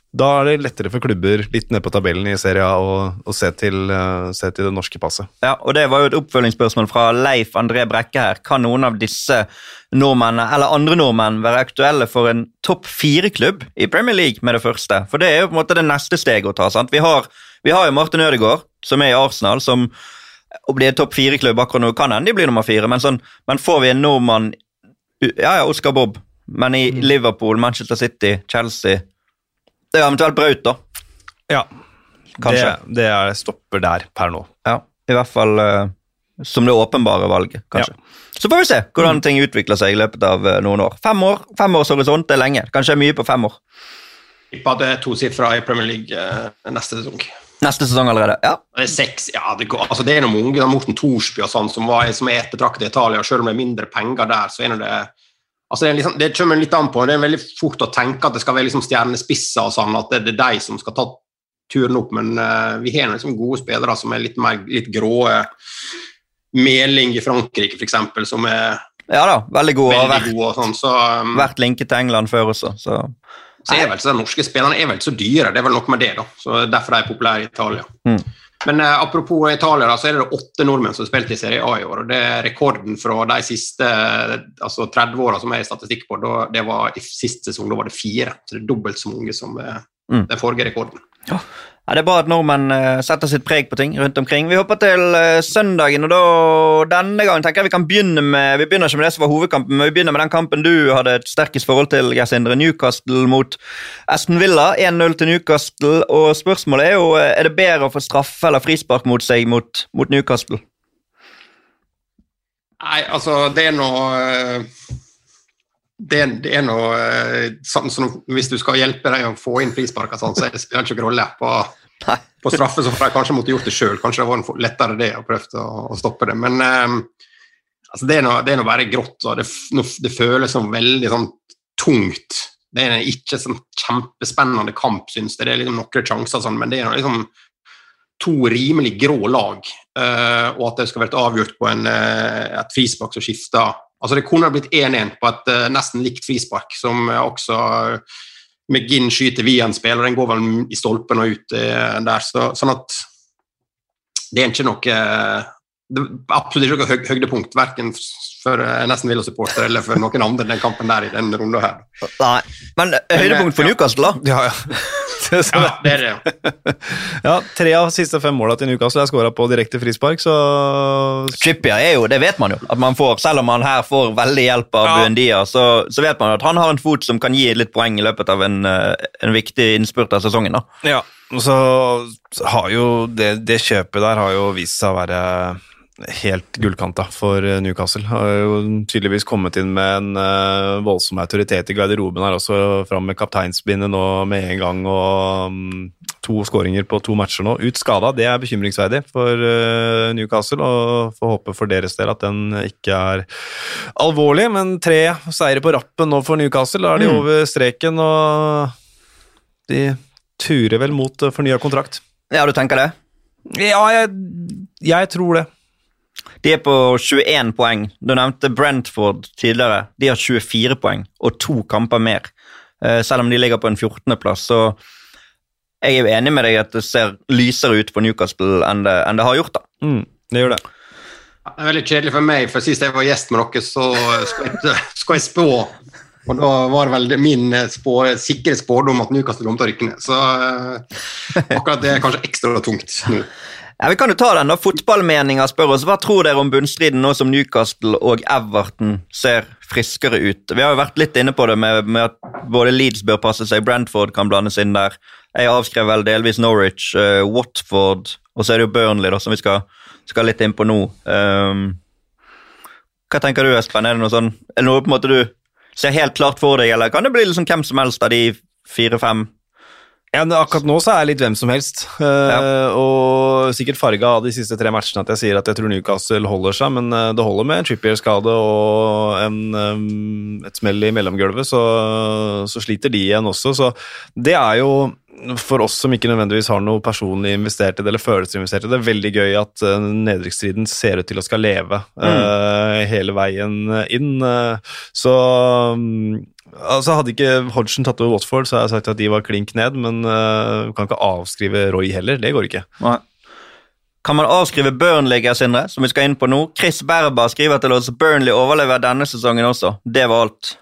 Da er det lettere for klubber litt ned på tabellen i Serie A å, å se, til, uh, se til det norske passet. Ja, og Det var jo et oppfølgingsspørsmål fra Leif André Brekke her. Kan noen av disse nordmennene eller andre nordmenn være aktuelle for en topp fire-klubb i Premier League med det første? For det er jo på en måte det neste steget å ta. sant? Vi har, vi har jo Martin Ødegaard, som er i Arsenal, som å bli en topp fire-klubb akkurat nå kan hende de blir nummer fire, men, sånn, men får vi en nordmann Ja, ja, Oscar Bob, men i Liverpool, Manchester City, Chelsea Det er eventuelt Braut, da. Ja, Kanskje. Det, det er stopper der per nå. Ja, I hvert fall uh, som det åpenbare valget, kanskje. Så får vi se hvordan ting utvikler seg i løpet av uh, noen år. Fem år, Femårshorisont det er lenge. Kanskje mye på fem år. Tipper det er tosifra i Premier League uh, neste sesong. Neste sesong allerede. Ja. Det er seks, ja, det, går, altså det er noen unge, Morten Thorsby og sånn, som, var, som er ettertraktet i Italia, selv om det er mindre penger der, så er det altså det, liksom, det kommer litt an på. Det er veldig fort å tenke at det skal være liksom stjernespisser og sånn, at det, det er de som skal ta turen opp, men uh, vi har liksom gode spillere som er litt mer litt grå. Meling i Frankrike, f.eks., som er ja da, veldig god. Veldig vært, god sånn. Så, um, vært linket til England før også, så så er vel så de norske spillerne er vel så dyre, det er vel noe med det, da. Så Derfor de er populære i Italia. Mm. Men eh, apropos Italia, da, så er det åtte nordmenn som har spilt i Serie A i år. og Det er rekorden fra de siste altså 30 åra som jeg har statistikk på. Da, det var I siste sesong da var det fire, så det er dobbelt så mange som eh, Mm. den forrige rekorden. ja, Det er bra at nordmenn eh, setter sitt preg på ting rundt omkring. Vi hopper til eh, søndagen, og da, denne gangen tenker jeg vi kan begynne med Vi begynner ikke med det som var hovedkampen, men vi begynner med den kampen du hadde et sterkest forhold til, Geir Sindre. Newcastle mot Aston Villa. 1-0 til Newcastle. Og spørsmålet er jo eh, er det bedre å få straffe eller frispark mot seg mot, mot Newcastle. Nei, altså, det er noe det, det er noe sånn, sånn Hvis du skal hjelpe deg å få inn frisparker, sånn, så spiller det ikke rolle. På, På straffe så får de kanskje måtte gjort det sjøl. Kanskje det var lettere det å prøve å, å stoppe det. Men um, altså, det er er bare grått. Og det, det føles som veldig sånn tungt. Det er ikke sånn kjempespennende kamp, syns jeg. Det er liksom noen sjanser, sånn, men det er liksom to rimelig grå lag, Uh, og at det skal vært avgjort på en, uh, et frispark som skifter Altså Det kunne blitt 1-1 på et uh, nesten likt frispark, som også McGinn skyter via en spiller, den går vel i stolpen og ut eh, der. Så, sånn at det er ikke noe det er absolutt ikke noe høy, høydepunkt, verken for eh, nesten ville supporter eller for noen andre den kampen der i den runden her. Nei, men eh, høydepunkt for Newcastle, da? Ja, ja. Ja, det er det. ja, Tre av siste fem måla til Newcastle er skåra på direkte frispark, så Trippier er jo, det vet man jo, at man får. Selv om han her får veldig hjelp av Ja. Buendia, så, så vet man at han har en fot som kan gi litt poeng i løpet av en, eh, en viktig innspurt av sesongen. da. Ja, og så har jo det, det kjøpet der har jo vist seg å være helt gullkanta for eh, Newcastle. Har jo tydeligvis kommet inn med en eh, voldsom autoritet i garderoben her også, fram med kapteinsbindet nå med en gang, og mm, to skåringer på to matcher nå. Ut skada, det er bekymringsverdig for eh, Newcastle, og får håpe for deres del at den ikke er alvorlig, men tre seire på rappen nå for Newcastle, da er de Mm. over streken, og de turer vel mot fornya kontrakt. Ja, du tenker det? Ja, jeg, jeg tror det. De er på 21 poeng. Du nevnte Brentford tidligere. De har 24 poeng og to kamper mer, eh, selv om de ligger på en 14.-plass. Så jeg er jo enig med deg at det ser lysere ut for Newcastle enn det, enn det har gjort. da. Mm, det gjør det. Det er veldig kjedelig for meg, for sist jeg var gjest med dere, så skal jeg, skal jeg spå. Og da var vel det min spå, sikre spådom at Newcastle kom til å rykke ned. Så eh, akkurat det er kanskje ekstra tungt nå. Ja, Vi kan jo ta den da. Fotballmeninga spør oss hva tror dere om bunnstriden nå som Newcastle og Everton ser friskere ut. Vi har jo vært litt inne på det med, med at både Leeds bør passe seg, Brentford kan blandes inn der. Jeg avskrev vel delvis Norwich, uh, Watford, og så er det jo Burnley da, som vi skal, skal litt inn på nå. Um, hva tenker du, Espen? Er det noe sånn, er det noe på en måte du ser helt klart for deg, eller kan det bli liksom hvem som helst av de fire-fem? Ja, akkurat nå så er jeg litt hvem som helst. Ja. Og sikkert farga av de siste tre matchene at jeg sier at jeg tror Newcastle holder seg, men eh, det holder med en Trippier-skade og en, eh, et smell i mellomgulvet, så, så sliter de igjen også. Så det er jo for oss som ikke nødvendigvis har noe personlig investert i det, eller følelsesinvestert i det, veldig gøy at uh, nedrykksstriden ser ut til å skal leve eh, hele veien inn. Uh, så um, Altså Hadde ikke Hodgson tatt over Watford, så hadde jeg sagt at de var klink ned, men uh, kan ikke avskrive Roy heller. Det går ikke. Nei. Kan man avskrive Burnley, Geir Sindre, som vi skal inn på nå? Chris Berber skriver til oss Burnley overlever denne sesongen også. Det var alt.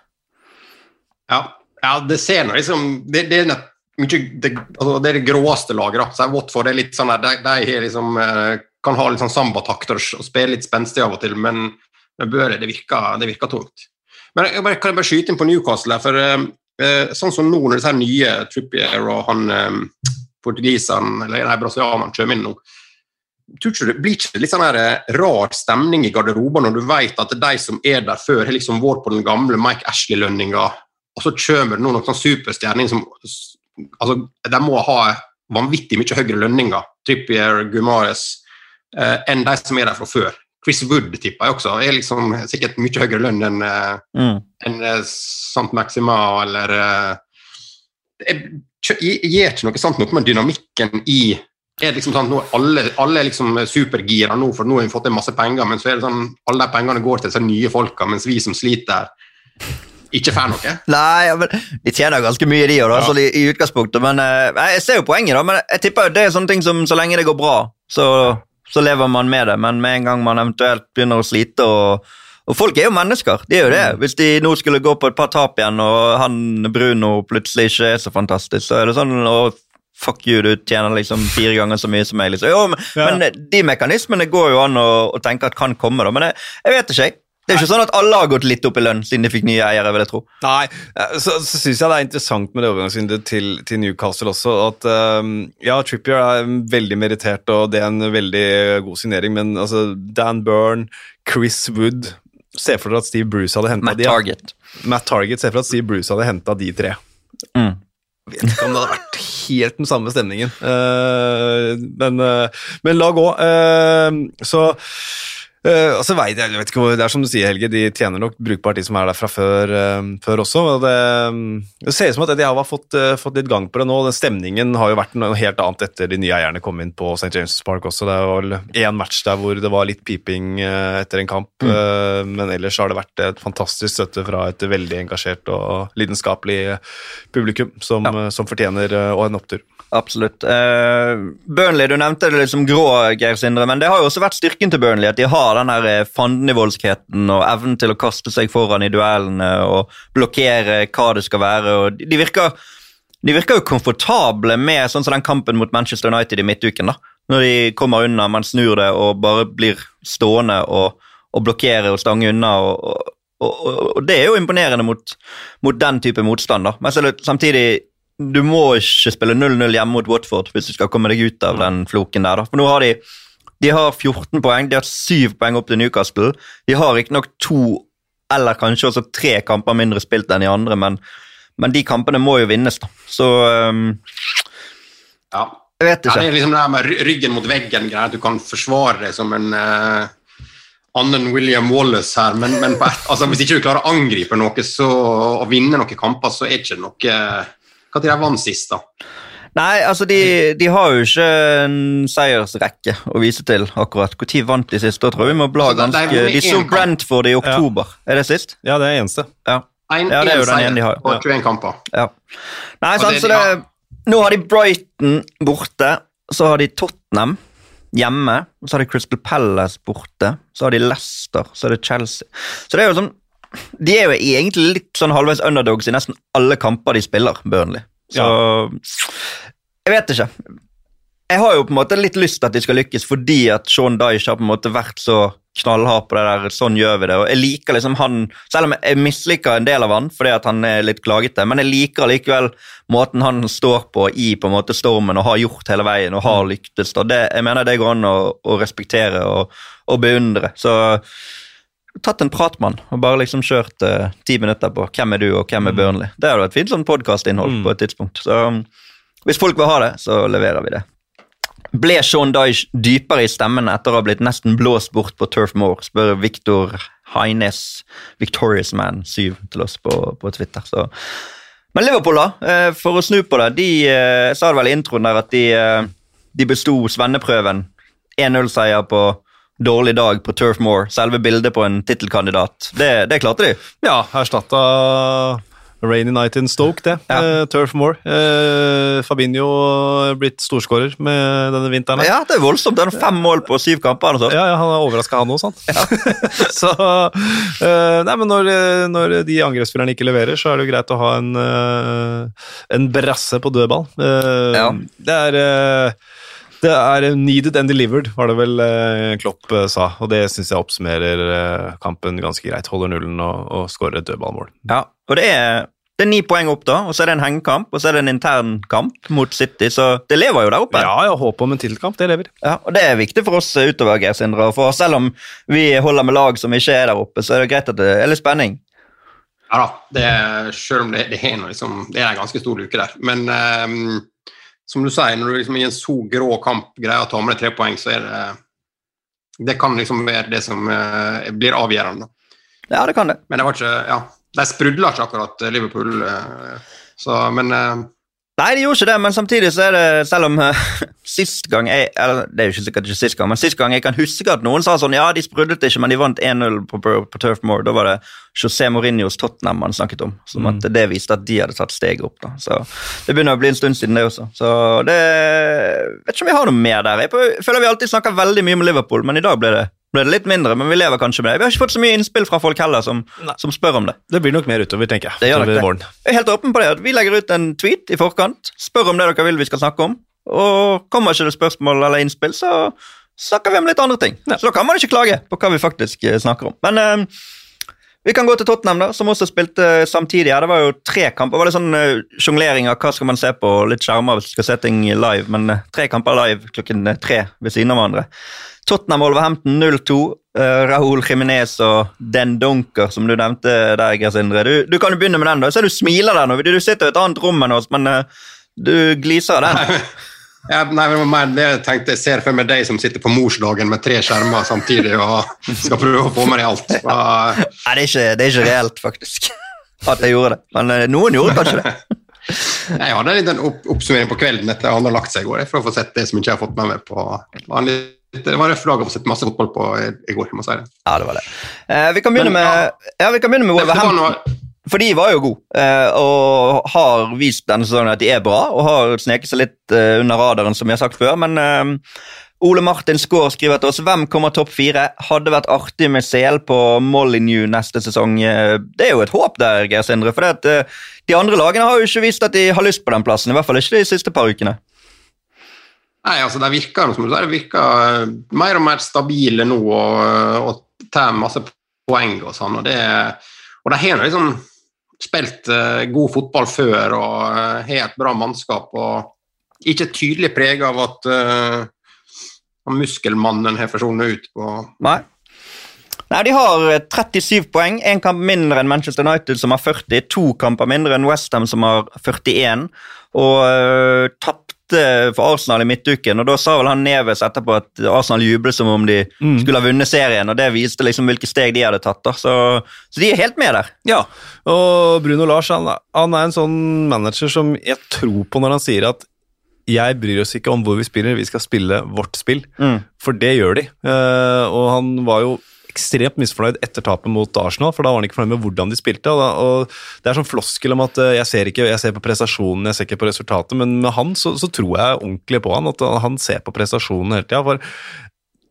Ja, ja det ser nå liksom Det, det er nett, mye, det, altså, det er det gråeste laget. da. Så Watford er litt sånn der, de, de liksom, eh, kan ha litt sånn sambatakter og spille litt spenstig av og til, men med Børe, det virker, det virker tungt. Men jeg bare, kan jeg bare skyte inn på Newcastle for eh, eh, sånn som nå når disse nye Trippier og han eh, portugiseren, eller nei, brasilianeren kommer inn nå, tror ikke det blir ikke det litt sånn her eh, rar stemning i garderoben når du vet at de som er der før, har liksom vært på den gamle Mike Ashley-lønninga, og så kommer det nå noen sånn superstjerner som altså, De må ha vanvittig mye høyere lønninger, Trippier, Gumares, eh, enn de som er der fra før. Chris Wood tipper jeg også, er liksom sikkert mye høyere lønn enn eh, Mm. en, eh, Sant Maxima eller eh, Det er- gir ikke noe sant noe med dynamikken i er liksom sånn, nå, alle, alle er liksom supergira nå, for nå har vi fått inn masse penger, men så er det sånn, alle de pengene går til disse nye folka, mens vi som sliter, ikke får noe. Nei, men de tjener ganske mye, de òg, Ja. i, i utgangspunktet. Men eh, jeg ser jo poenget, da. Men jeg tipper det er sånne ting som så lenge det går bra, så, så lever man med det. Men med en gang man eventuelt begynner å slite og og folk er jo mennesker. de er jo det. Hvis de nå skulle gå på et par tap igjen, og han Bruno plutselig ikke er så fantastisk, så er det sånn og Fuck you, du tjener liksom fire ganger så mye som meg. Liksom. Jo, men, Ja. men de mekanismene går jo an å, å tenke at kan komme, da. Men jeg, jeg vet ikke, jeg. Det er jo ikke sånn at alle har gått litt opp i lønn siden de fikk nye eiere, vil jeg tro. Nei, eh, så, så syns jeg det er interessant med det overgangsvinduet til, til Newcastle også. At um, ja, Trippier er veldig merittert, og det er en veldig god signering, men altså Dan Byrne, Chris Wood Se for dere at Steve Bruce hadde henta de. Target. Matt Target. Se for dere at Steve Bruce hadde henta de tre. Mm. Vet ikke om det hadde vært helt den samme stemningen. Uh, men, uh, men la gå. Uh, så Uh, og så vet jeg, jeg vet ikke hvor, Det er som du sier, Helge, de tjener nok brukbart, de som er der fra før, uh, før også. og det, det, ser ut som at Eddie Howe har fått, uh, fått, litt gang på det nå. Den Stemningen har jo vært noe helt annet etter de nye eierne kom inn på St. James' Park også. Det er vel én match der hvor det var litt piping etter en kamp, mm. men ellers har det vært et fantastisk støtte fra et veldig engasjert og lidenskapelig publikum som, ja. som fortjener en opptur. Absolutt. Burnley, du nevnte det liksom grå, Geir Sindre, men det har jo også vært styrken til Burnley at de har den eh, fandenivoldskheten og evnen til å kaste seg foran i duellene og blokkere hva det skal være. og De virker, de virker jo komfortable med sånn som den kampen mot Manchester United i midtuken. da. Når de kommer unna, man snur det og bare blir stående og, og blokkere og stange unna. og, og, og, det er jo imponerende mot, mot den type motstand. da. Men samtidig, du må ikke spille 0-0 hjemme mot Watford hvis du skal komme deg ut av den floken der. For nå har de de har 14 poeng, de har 7 poeng opp til Newcastle. De har riktignok to eller kanskje også tre kamper mindre spilt enn de andre, men, men de kampene må jo vinnes, da. Så um, Ja. Jeg vet ikke. Ja, det er liksom det her med ryggen mot veggen-greia, at du kan forsvare deg som en uh, annen William Wallace her, men, men et, altså, hvis ikke du klarer å angripe noe så, og vinne noen kamper, så er det ikke noe Når de vant sist, da? Nei, altså de, de, har jo ikke en seiersrekke å vise til akkurat. Når vant de sist? Da tror jeg vi må bla ganske De så Brentford i oktober. Ja. Er det sist? Ja, det er eneste. Ja, en, ja det er jo den ene de har. På 21 kamper. Ja. Nei, sant, så det, nå har de Brighton borte, så har de Tottenham hjemme, så har de Crystal Palace borte, så har de Leicester, så er det Chelsea. Så det er jo sånn De er jo egentlig litt sånn halvveis underdogs i nesten alle kamper de spiller, Burnley. Så ja. Jeg vet ikke. Jeg har jo på en måte litt lyst til at de skal lykkes, fordi at Sean Dyche har på en måte vært så knallhard på det der, sånn gjør vi det. Og jeg liker liksom han, Selv om jeg misliker en del av han fordi at han er litt klagete, men jeg liker likevel måten han står på i på en måte stormen og har gjort hele veien og har lyktes. Det, jeg mener det går an å, å respektere og, og beundre. Så tatt en prat med han og bare liksom kjørt uh, ti minutter på hvem er du og hvem er mm. Burnley. Det hadde vært fint sånn podkastinnhold mm. på et tidspunkt. Så um, hvis folk vil ha det, så leverer vi det. Ble Sean Dyche dypere i stemmen etter å ha blitt nesten blåst bort på Turf Moor, spør Victor Heines, Victorious Man 7 til oss på, på Twitter. Så. Men Liverpool, da, eh, for å snu på det, de eh, sa det vel i introen der at de, de besto svenneprøven. 1-0-seier på dårlig dag på Turf Moor, selve bildet på en tittelkandidat. Det, det, klarte de. Ja, erstatta Rainy Night in Stoke, det. Ja. Uh, Turf Moor. Uh, Fabinho blitt storskårer med denne vinteren. Ja, det er voldsomt. Det er fem mål på syv kamper. Ja, ja, han er overraska, han òg, sant. Ja. så uh, Nei, men når, når de angrepsspillerne ikke leverer, så er det jo greit å ha en, en brasse på dødball. Ja. Det er det er needed and delivered, var det vel eh, Klopp eh, sa. Og det syns jeg oppsummerer eh, kampen ganske greit. Holder nullen og, og skårer et dødballmål. Ja, og det er, det er ni poeng opp, da, og så er det en hengekamp og så er det en intern kamp mot City. Så det lever jo der oppe. Ja, ja håpet om en tittelkamp, det lever. Ja, og Det er viktig for oss utover, Geir Sindre. For selv om vi holder med lag som ikke er der oppe, så er det greit at det er litt spenning. Ja da, det er, selv om det, det, er, liksom, det er en ganske stor luke der. Men um som du sier, når du liksom i en så grå kamp greier å ta med deg tre poeng, så er det Det kan liksom være det som uh, blir avgjørende. Ja, det kan det. Men det var ikke Ja, de sprudla ikke akkurat, eh, Liverpool. Uh, så, men uh, Nei, de gjorde ikke det, men samtidig så er det, selv om sist gang jeg, eller Det er jo ikke sikkert ikke sist gang, men sist gang jeg kan huske at noen sa sånn Ja, de sprudlet ikke, men de vant 1-0 på, på, på, Turf Moor. Da var det José Mourinhos Tottenham man snakket om. Som mm. at det viste at de hadde tatt steget opp. da. Så Det begynner å bli en stund siden, det også. Så det Vet ikke om vi har noe mer der. Jeg føler vi alltid snakker veldig mye om Liverpool, men i dag ble det ble det litt mindre, men vi lever kanskje med det. Vi har ikke fått så mye innspill fra folk heller som, som spør om det. Det blir nok mer utover, tenker jeg. Det gjør det. Jeg er helt åpen på det. Vi legger ut en tweet i forkant, spør om det dere vil vi skal snakke om. Og kommer ikke det spørsmål eller innspill, så snakker vi om litt andre ting. Ja. Så da kan man ikke klage på hva vi faktisk eh, snakker om. Men eh, vi kan gå til Tottenham, da, som også spilte samtidig. Ja, det var jo tre kamper. Det var litt sånn uh, sjonglering av hva skal man se på, litt skjermer hvis du skal se ting live, men eh, tre kamper live klokken tre ved siden av hverandre. Tottenham-Wolverhampton 0-2. Uh, eh, Raúl Jiminez og Den Dunker, som du nevnte der, Geir Sindre. Du, du, kan jo begynne med den. da. Jeg ser du smiler der nå. Du sitter i et annet rom enn oss, men uh, du gliser av den. Ja, nei, men det jeg tenkte. Jeg ser for meg deg som sitter på morsdagen med tre skjermer samtidig og skal prøve å få med deg alt. Og, Nei, det er, ikke, det er ikke reelt, faktisk, at jeg gjorde det. Men eh, noen gjorde kanskje det. jeg hadde en liten opp oppsummering på kvelden etter han hadde lagt seg i går, for å få sett det som ikke jeg har fått med meg på vanlig det var røff dag å få sett masse fotball på i, går. Ja, det var det. Eh, vi kan begynne Men, med, ja, vi kan begynne med Wolverhampton. For de var jo gode, eh, og har vist denne sesongen at de er bra, og har sneket seg litt eh, under radaren, som jeg har sagt før. Men eh, Ole Martin Skaar skriver til oss hvem kommer topp fire. Hadde vært artig med CL på Molyneux neste sesong. Det er jo et håp der, Geir Sindre. For det de andre lagene har jo ikke vist at de har lyst på den plassen. I hvert fall ikke de siste par ukene. Nei, altså Det virker som du sier, de virker mer og mer stabile nå og, og tar masse poeng og sånn. Og, det, og det har liksom spilt eh, god fotball før og eh, har et bra mannskap. og Ikke tydelig prega av at eh, muskelmannen har forsvunnet ut på Nei. Nei, De har eh, 37 poeng, én kamp mindre enn Manchester United, som har 40. To kamper mindre enn Westham, som har 41. Og uh, tapte for Arsenal i midtuken. og Da sa vel han Neves etterpå at Arsenal jublet som om de Mm. skulle ha vunnet serien. og Det viste liksom hvilke steg de hadde tatt. da, Så, så de er helt med der. Ja, og Bruno Lars han, han er en sånn manager som jeg tror på når han sier at jeg bryr oss ikke om hvor vi spiller, vi skal spille vårt spill. Mm. For det gjør de. Eh, og han var jo ekstremt misfornøyd etter tapet mot Arsenal, for da var han ikke fornøyd med hvordan de spilte. Og, da, og Det er sånn floskel om at eh, jeg ser ikke, jeg ser på prestasjonen, jeg ser ikke på resultatet, men med han så, så tror jeg ordentlig på han, at han ser på prestasjonen hele tida. For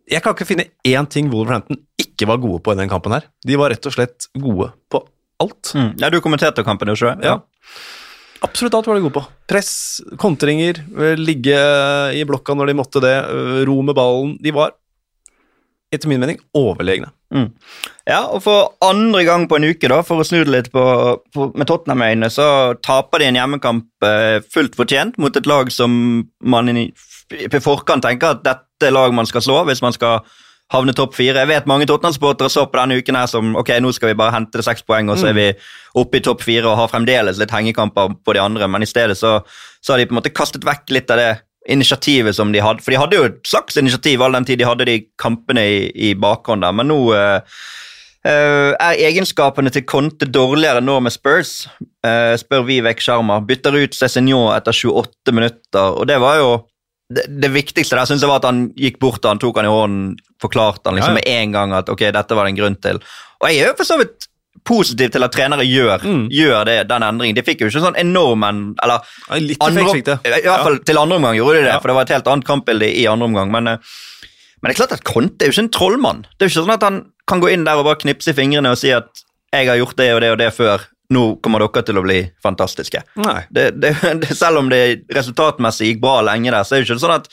jeg kan ikke finne én ting Wolverhampton ikke var gode på i den kampen her. De var rett og slett gode på alt. Mm. Ja, Du kommenterte kampen, du ikke? Ja. Absolutt alt var de gode på. Press, kontringer, eh, ligge i blokka når de måtte det, eh, ro med ballen. De var, etter min mening, overlegne. Mm. Ja, og for andre gang på en uke, da, for å snu det litt på, på, med Tottenham-øyne, så taper de en hjemmekamp eh, fullt fortjent mot et lag som man i, på forkant tenker at dette er lag man skal slå hvis man skal havne topp fire. Jeg vet mange Tottenham-sportere så på denne uken her som ok, nå skal vi bare hente seks poeng, og så er vi oppe i topp fire og har fremdeles litt hengekamper på de andre, men i stedet så, så har de på en måte kastet vekk litt av det initiativet som de hadde. For de hadde jo et slags initiativ all den tid de hadde de kampene i, i bakhånd der, men nå eh, eh, er egenskapene til Conte dårligere nå med Spurs, eh, spør Vivek Sharma. Bytter ut Cézinho etter 28 minutter, og det var jo det, det viktigste der synes jeg var at han gikk bort og han, tok han i hånden, forklarte han liksom Ja, ja. med en gang at ok, dette var det en grunn til. Og jeg er jo for så vidt positiv til at trenere gjør, Mm. gjør det, den endringen. De fikk jo ikke sånn enorm en, eller Litt andre, fikk det. I hvert fall til andre omgang gjorde de det, Ja. for det var et helt annet kampbilde i andre omgang. Men, eh, men det er klart at Conte er jo ikke en trollmann. Det er jo ikke sånn at han kan gå inn der og bare knipse i fingrene og si at 'jeg har gjort det og det og det før', nå kommer dere til å bli fantastiske. Det, det, selv om det resultatmessig gikk bra lenge der, så er det ikke sånn at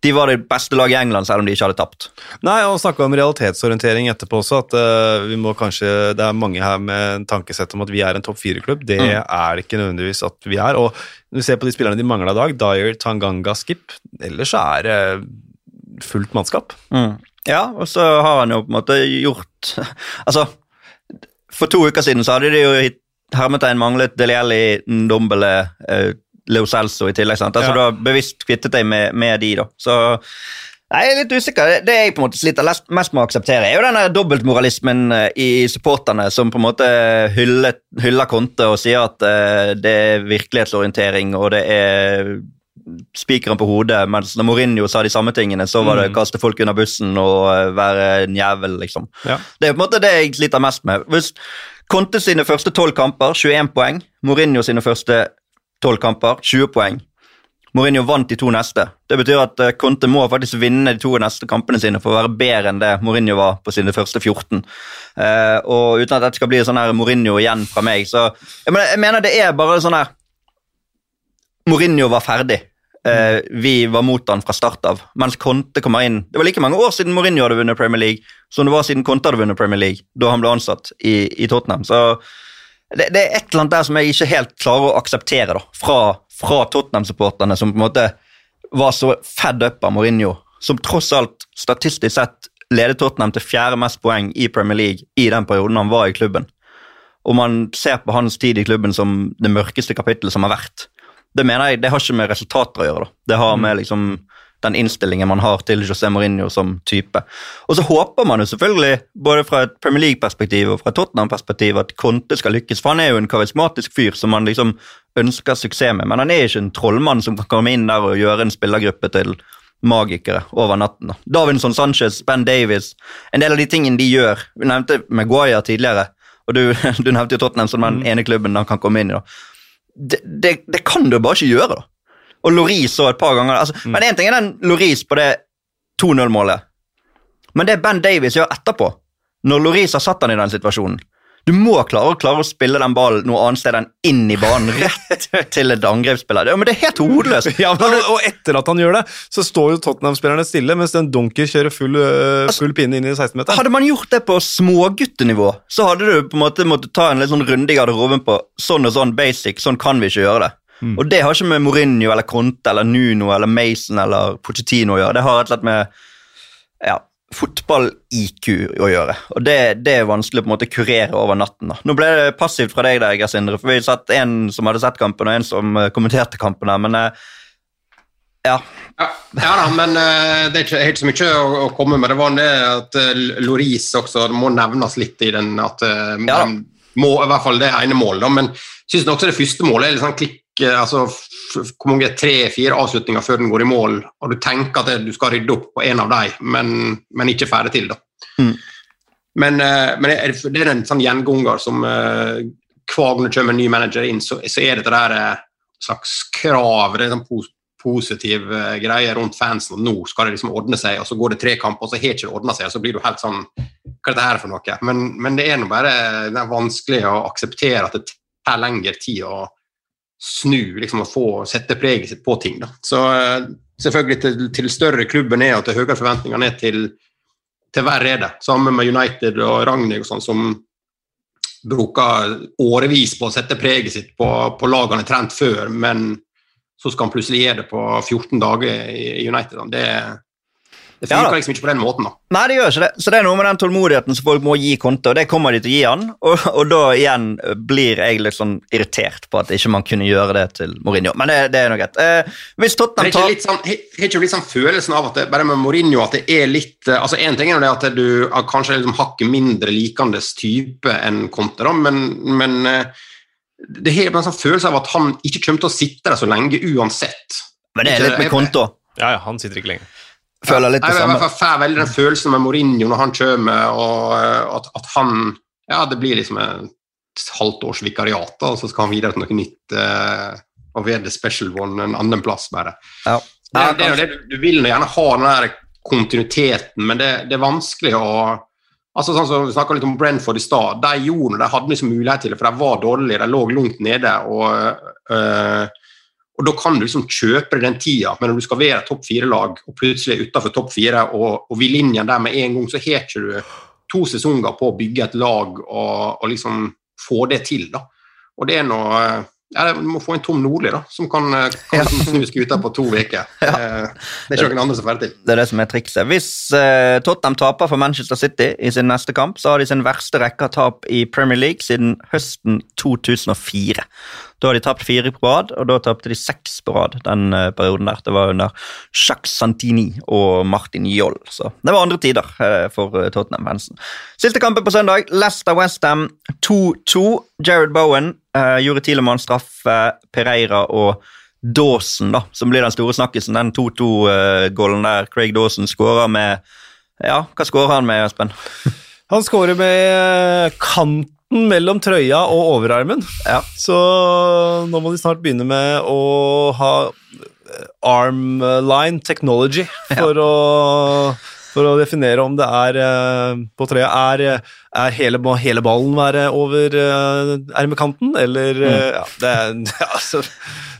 de var det beste laget i England, selv om de ikke hadde tapt. Nei, og snakka om realitetsorientering etterpå også, at uh, vi må kanskje Det er mange her med en tankesett om at vi er en topp fire-klubb. Det Mm. er det ikke nødvendigvis at vi er. Og når vi ser på de spillerne de mangla i dag, Dyer, Tanganga, Skip, ellers så er det fullt mannskap. Mm. Ja, og så har han jo på en måte gjort Altså, for to uker siden så hadde de jo hermetegn manglet Delielli, Ndombele, eh, Leo Celso i tillegg. sant? Altså, Ja. Du har bevisst kvittet deg med, med de, da. Så Nei, Jeg er litt usikker. Det- Det jeg på en måte sliter mest med å akseptere, er jo denne dobbeltmoralismen eh, i supporterne som på en måte hyller, hyller Konte og sier at uh, det er virkelighetsorientering og det er spikeren på hodet, mens når Mourinho sa de samme tingene, så var det Mm. kaste folk under bussen og eh, være en jævel, liksom. Ja. Det er på en måte det jeg sliter mest med. Hvis Conte sine første tolv kamper, 21 poeng. Mourinho sine første tolv kamper, 20 poeng. Mourinho vant de to neste. Det betyr at eh, Conte må faktisk vinne de to neste kampene sine for å være bedre enn det Mourinho var på sine første 14. Eh, og uten at dette skal bli sånn her Mourinho igjen fra meg, så jeg mener, jeg mener det er bare sånn her Mourinho var ferdig. Eh, vi var mot han fra start av. Mens Conte kommer inn Det var like mange år siden Mourinho hadde vunnet Premier League som det var siden Conte hadde vunnet Premier League, da han ble ansatt i, i Tottenham. Så det, det er et eller annet der som jeg ikke helt klarer å akseptere da, fra, fra Tottenham-supporterne, som på en måte var så fed up av Mourinho, som tross alt statistisk sett ledet Tottenham til fjerde mest poeng i Premier League i den perioden han var i klubben. Og man ser på hans tid i klubben som det mørkeste kapittelet som har vært. Det mener jeg, det har ikke med resultater å gjøre. da. Det har med liksom den innstillingen man har til José Mourinho som type. Og så håper man jo selvfølgelig, både fra et Premier League-perspektiv og fra Tottenham-perspektiv, at Conte skal lykkes, for han er jo en karismatisk fyr som man liksom ønsker suksess med, men han er ikke en trollmann som kan komme inn der og gjøre en spillergruppe til magikere over natten. Davinson Sanchez, Ben Davies, en del av de tingene de gjør Vi nevnte Maguire tidligere, og du, du nevnte jo Tottenham som den ene klubben han kan komme inn i. da. Det, det, det kan du bare ikke gjøre, da. Og Loris så et par ganger. Altså, Men én ting er den Loris på det 2-0-målet, men det Ben Davies gjør etterpå, når Loris har satt han i den situasjonen Du må klare, klare å spille den ballen noe annet sted enn inn i banen, rett til et angrepsspiller. Det, men det er helt hodeløst. Ja, men, og etter at han gjør det, så står jo Tottenham-spillerne stille, mens den Dunker kjører full, øh, full pinne inn i 16-meteren. Hadde man gjort det på småguttenivå, så hadde du på en måte måttet ta en litt sånn runde i garderoben på sånn og sånn basic, sånn kan vi ikke gjøre det. Og det har ikke med Mourinho eller Conte eller Nuno eller Mason eller Pochettino å gjøre. Det har rett og slett med ja, fotball-IQ å gjøre. Og det, det er vanskelig å på en måte kurere over natten. da. Nå ble det passivt fra deg, der, Sindre, for vi satt en som hadde sett kampen, og en som eh, kommenterte kampen. her, men eh, ja. Ja, ja da, men uh, det er ikke helt så mye å, å komme med. Det var det at uh, Loris også det må nevnes litt i den at uh, Ja den må, I hvert fall det ene målet. da, Men jeg syns også det første målet er litt sånn klikk altså f- f- Hvor mange tre-fire avslutninger før den går i mål, og du tenker at du skal rydde opp på en av dem, men, men ikke ferdig til. da. Mm. Men, eh, men det, er, en sånn gjenganger som uh, hver gang det kommer en ny manager inn, så, så er det det der eh, slags krav, det er sånn pos positiv eh, greie rundt fansen, og nå skal det liksom ordne seg, og så går det tre kamper, og så har ikke det ordna seg, og så blir du helt sånn Hva er dette her for noe? Men, men det er nå bare det er vanskelig å akseptere at det tar lengre tid å snu, liksom å få sette preget sitt på ting. da. Så eh, selvfølgelig til, til større klubben er, og til høyere forventninger ned til, til verre er det. Sammen med United og Ragnhild og sånn, som bruker årevis på å sette preget sitt på, på lagene trent før, men så skal han plutselig gjøre det på 14 dager i United. da. Det, det Ja funker liksom ikke på den måten. da. Nei, det gjør ikke det. Så det er noe med den tålmodigheten som folk må gi konto, og det kommer de til å gi han. Og, og da igjen blir jeg litt sånn irritert på at ikke man kunne gjøre det til Mourinho. Men det, det er nå greit. Eh, hvis Tottenham Har ikke tar litt sånn, har ikke litt sånn følelsen av at det, bare med Mourinho at det er litt eh, altså En ting er jo det at du er kanskje er liksom hakket mindre likandes type enn Conte, da, men, men eh, det har en sånn følelse av at han ikke kommer til å sitte der så lenge uansett. Men det er litt med Conte òg. Ja, ja, han sitter ikke lenger. Føler litt det Jeg, jeg, samme. jeg får veldig den følelsen med Mourinho når han kommer, og eh, at, at han Ja, det blir liksom et halvt års vikariat, og så skal han videre til noe nytt. Uh, og være the special one en annen plass, bare. Ja. Det, det er jo det, du, vil gjerne ha den der kontinuiteten, men det, det er vanskelig å altså sånn som Vi snakka litt om Brentford i stad. De gjorde det, de hadde liksom mulighet til det, for de var dårlige, de lå langt nede. og øh, og Da kan du liksom kjøpe den tida, men når du skal være topp fire-lag og plutselig er utenfor topp fire og, og vil igjen der med en gang, så har ikke du to sesonger på å bygge et lag og, og liksom få det til. da. Og det er noe ja, Du må få en Tom Nordli da, som kan, eh, kan ja. snu skuta på to uker. Ja. Det er ikke noen andre som får det til. Det er det som er trikset. Hvis eh, Tottenham taper for Manchester City i sin neste kamp, så har de sin verste rekke av tap i Premier League siden høsten 2004. Da har de tapt fire på rad, og da tapte de seks på rad den eh, perioden der. Det var under Jacques Santini og Martin Joll, så det var andre tider eh, for eh, Tottenham-fansen. Siste kampen på søndag, Leicester Westham 2-2. Jared Bowen uh, gjorde Tilemann straffe Pereira og Dawson, da, som blir den store snakkisen. Den 2-2-gålen der Craig Dawson skårer med Ja, hva skårer han med, Espen? Han skårer med kanten mellom trøya og overarmen. Ja. Så nå må de snart begynne med å ha armline technology for, å, for å definere om det er eh, på trøya. Er, er hele, må hele ballen være over uh, ermekanten, eller mm. ja, det, altså,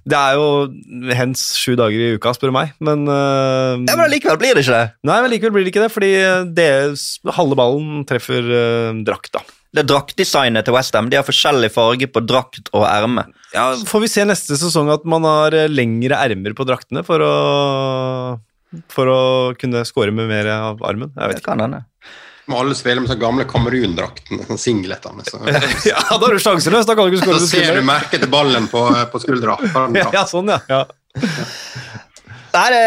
det er jo hens sju dager i uka, spør du meg, men eh, Ja, Men allikevel blir det ikke det. Nei, men likevel blir det ikke det, fordi det, halve ballen treffer uh, drakta. Det er draktdesignet til Westham. De har forskjellig farge på drakt og erme. Ja, Får vi se neste sesong at man har eh, lengre ermer på draktene for å, for å kunne score med mer av armen? Jeg vet Det ikke. kan hende. må alle spille med så gamle Kamerun-drakten, sånn singletene. Så, ja, da er du sjanseløs. Da kan du ikke skåre. så ser du merket til ballen på, på skuldra. Ja, sånn, ja. ja. Nei, det,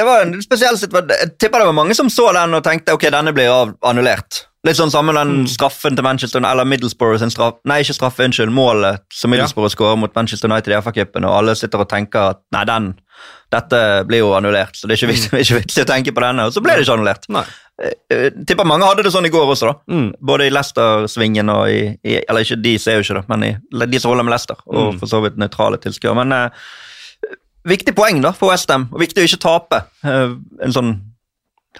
det var en spesiell situasjon. Jeg tipper det var mange som så den og tenkte ok, denne blir annullert. Litt sånn samme den Mm. straffen til Manchester eller Middlesbrough sin straff Nei, ikke straffe, unnskyld. Målet som Middlesbrough skårer mot Manchester United i FA-cupen, og alle sitter og tenker at nei, den dette blir jo annullert, så det er ikke vits, ikke vits i å tenke på denne. Og så ble det ikke annullert. Nei. Eh, tipper mange hadde det sånn i går også, da. Mm. Både i Leicester-svingen og i, i Eller ikke de ser jo ikke det, men i, de som holder med Leicester, og Mm. for så vidt nøytrale tilskuere. Men eh, viktig poeng da for Westham, og viktig å ikke tape eh, en sånn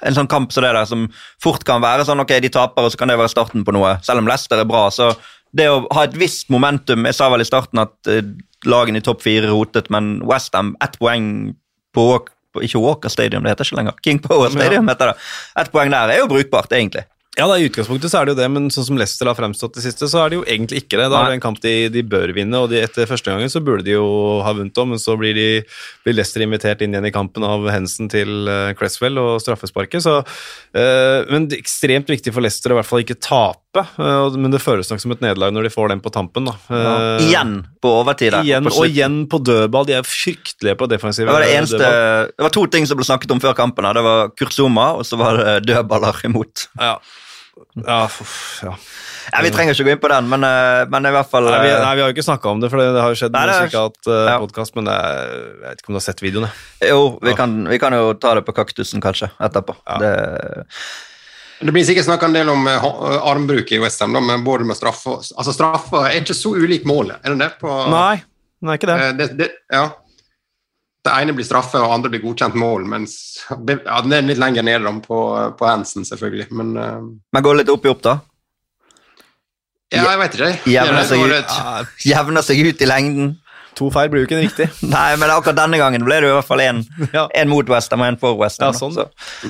en sånn kamp som det der, som fort kan være sånn ok, de taper, og så kan det være starten på noe. Selv om Leicester er bra, så det å ha et visst momentum Jeg sa vel i starten at eh, lagene i topp fire rotet, men Westham ett poeng på, ikke Walker Stadium, det heter ikke lenger. King Power Stadium heter det. Ett poeng der er jo brukbart, egentlig. Ja, da, I utgangspunktet så er det jo det, men sånn som Leicester har fremstått det siste, så er det jo egentlig ikke det. Da er det en kamp de, de bør vinne, og de, etter første gangen så burde de jo ha vunnet om, men så blir, de, blir Leicester invitert inn igjen i kampen av Hensen til uh, Cresswell og straffesparket. Så, eh, men det er ekstremt viktig for Leicester å i hvert fall ikke tape, eh, men det føles nok som et nederlag når de får den på tampen. da. Eh, igjen på overtid. Igjen, og igjen på dødball. De er fryktelige på defensive Det var, det, eneste, dødball. det var to ting som ble snakket om før kampen. da. Det var Kurzuma, og så var det dødballer imot. Ja. Ja, uff, ja. Ja, vi trenger ikke gå inn på den, men, eh, men i hvert fall Nei, vi, eh, nei, vi har jo ikke snakka om det, for det, det har jo skjedd Nei, det ikke hatt uh, ja. podkast, men er, jeg vet ikke om du har sett videoene. Jo, vi Ja. kan, vi kan jo ta det på kaktusen, kanskje, etterpå. Ja. Det, Det blir sikkert snakka en del om eh, armbruk i Westham, men både med straffa Altså, straffa er ikke så ulik målet, er det det? På, Nei, det er ikke det. Det, det ja. Det ene blir straffe, og andre blir godkjent mål, mens ja, Den er litt lenger nede på, på Hansen, selvfølgelig, men uh, men går litt opp i opp, da. Ja, jeg vet ikke. Jevner Det seg ut. Jevner seg ut i lengden. to feil blir jo ikke riktig. Nei, men akkurat denne gangen ble det i hvert fall én Ja. en mot Westham og en for Westham. Ja, sånn. Så.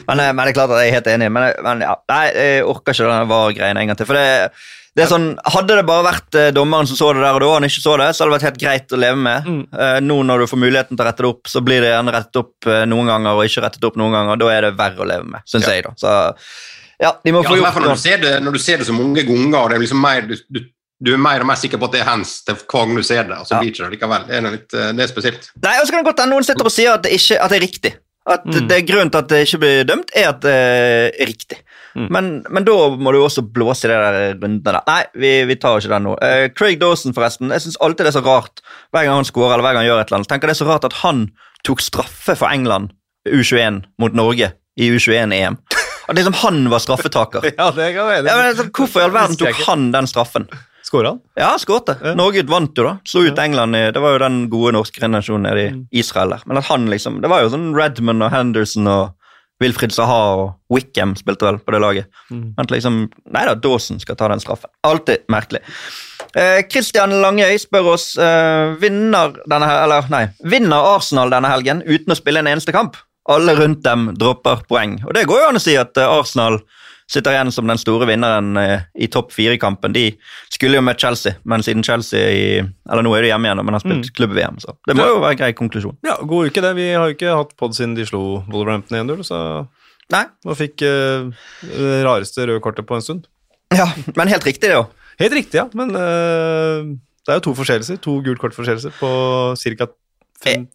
Men, eh, men det er klart at jeg er helt enig. Men, men ja, nei, jeg orker ikke denne VAR-greien en gang til. For det, det er sånn, Hadde det bare vært eh, dommeren som så det der og da, og han ikke så det, så hadde det vært helt greit å leve med. Mm. Eh, nå når du får muligheten til å rette det opp, så blir det gjerne rettet opp eh, noen ganger og ikke rettet opp noen ganger. Da er det verre å leve med, syns Ja. jeg. da. Så ja, de må Ja, få i hvert gjort fall når du, ser det, når du ser det så mange ganger, og det er liksom mer, du, du, du er mer og mer sikker på at det er hands til hver gang du ser det, og så Ja. blir det ikke det likevel. Det er, litt, det er spesielt. Nei, og så kan det godt hende noen sitter og sier at det, ikke, at det er riktig. At Mm. det er Grunnen til at det ikke blir dømt, er at det er riktig. Mm. Men, men da må du også blåse i de der rundene der. Nei, vi, vi tar ikke den nå. Eh, Craig Dawson, forresten. Jeg syns alltid det er så rart hver gang han scorer eller hver gang han gjør et eller annet. tenker det er så rart at han tok straffe for England U21 mot Norge i U21-EM. At liksom han var straffetaker. Ja, det kan være Ja, men, altså, hvorfor i all verden tok han den straffen? Skåra han? Ja, han skårte. Ja. Norge vant jo, da. Slo ut England i Det var jo den gode norske renasjonen nede i Mm. Israel der. Men at han liksom Det var jo sånn Redman og Henderson og Wilfrid Saha og Wickham spilte vel på det laget. Mm. Men liksom Nei da, Dawson skal ta den straffen. Alltid merkelig. Eh, Christian Langøy spør oss eh, vinner denne eller nei, vinner Arsenal denne helgen uten å spille en eneste kamp. Alle rundt dem dropper poeng. Og det går jo an å si at eh, Arsenal sitter igjen som den store vinneren eh, i topp fire-kampen. De skulle jo møtt Chelsea, men siden Chelsea i, Eller nå er de hjemme igjen, men har spilt Mm. klubb-VM, så det må jo være en grei konklusjon. Ja, god uke, det. Vi har jo ikke hatt pod siden de slo Wolverhampton 1-0, så Nei, nå fikk uh, rareste røde kortet på en stund. ja, men helt riktig, det òg. Helt riktig, ja, men uh, det er jo to forseelser. To gult kort-forseelser på ca.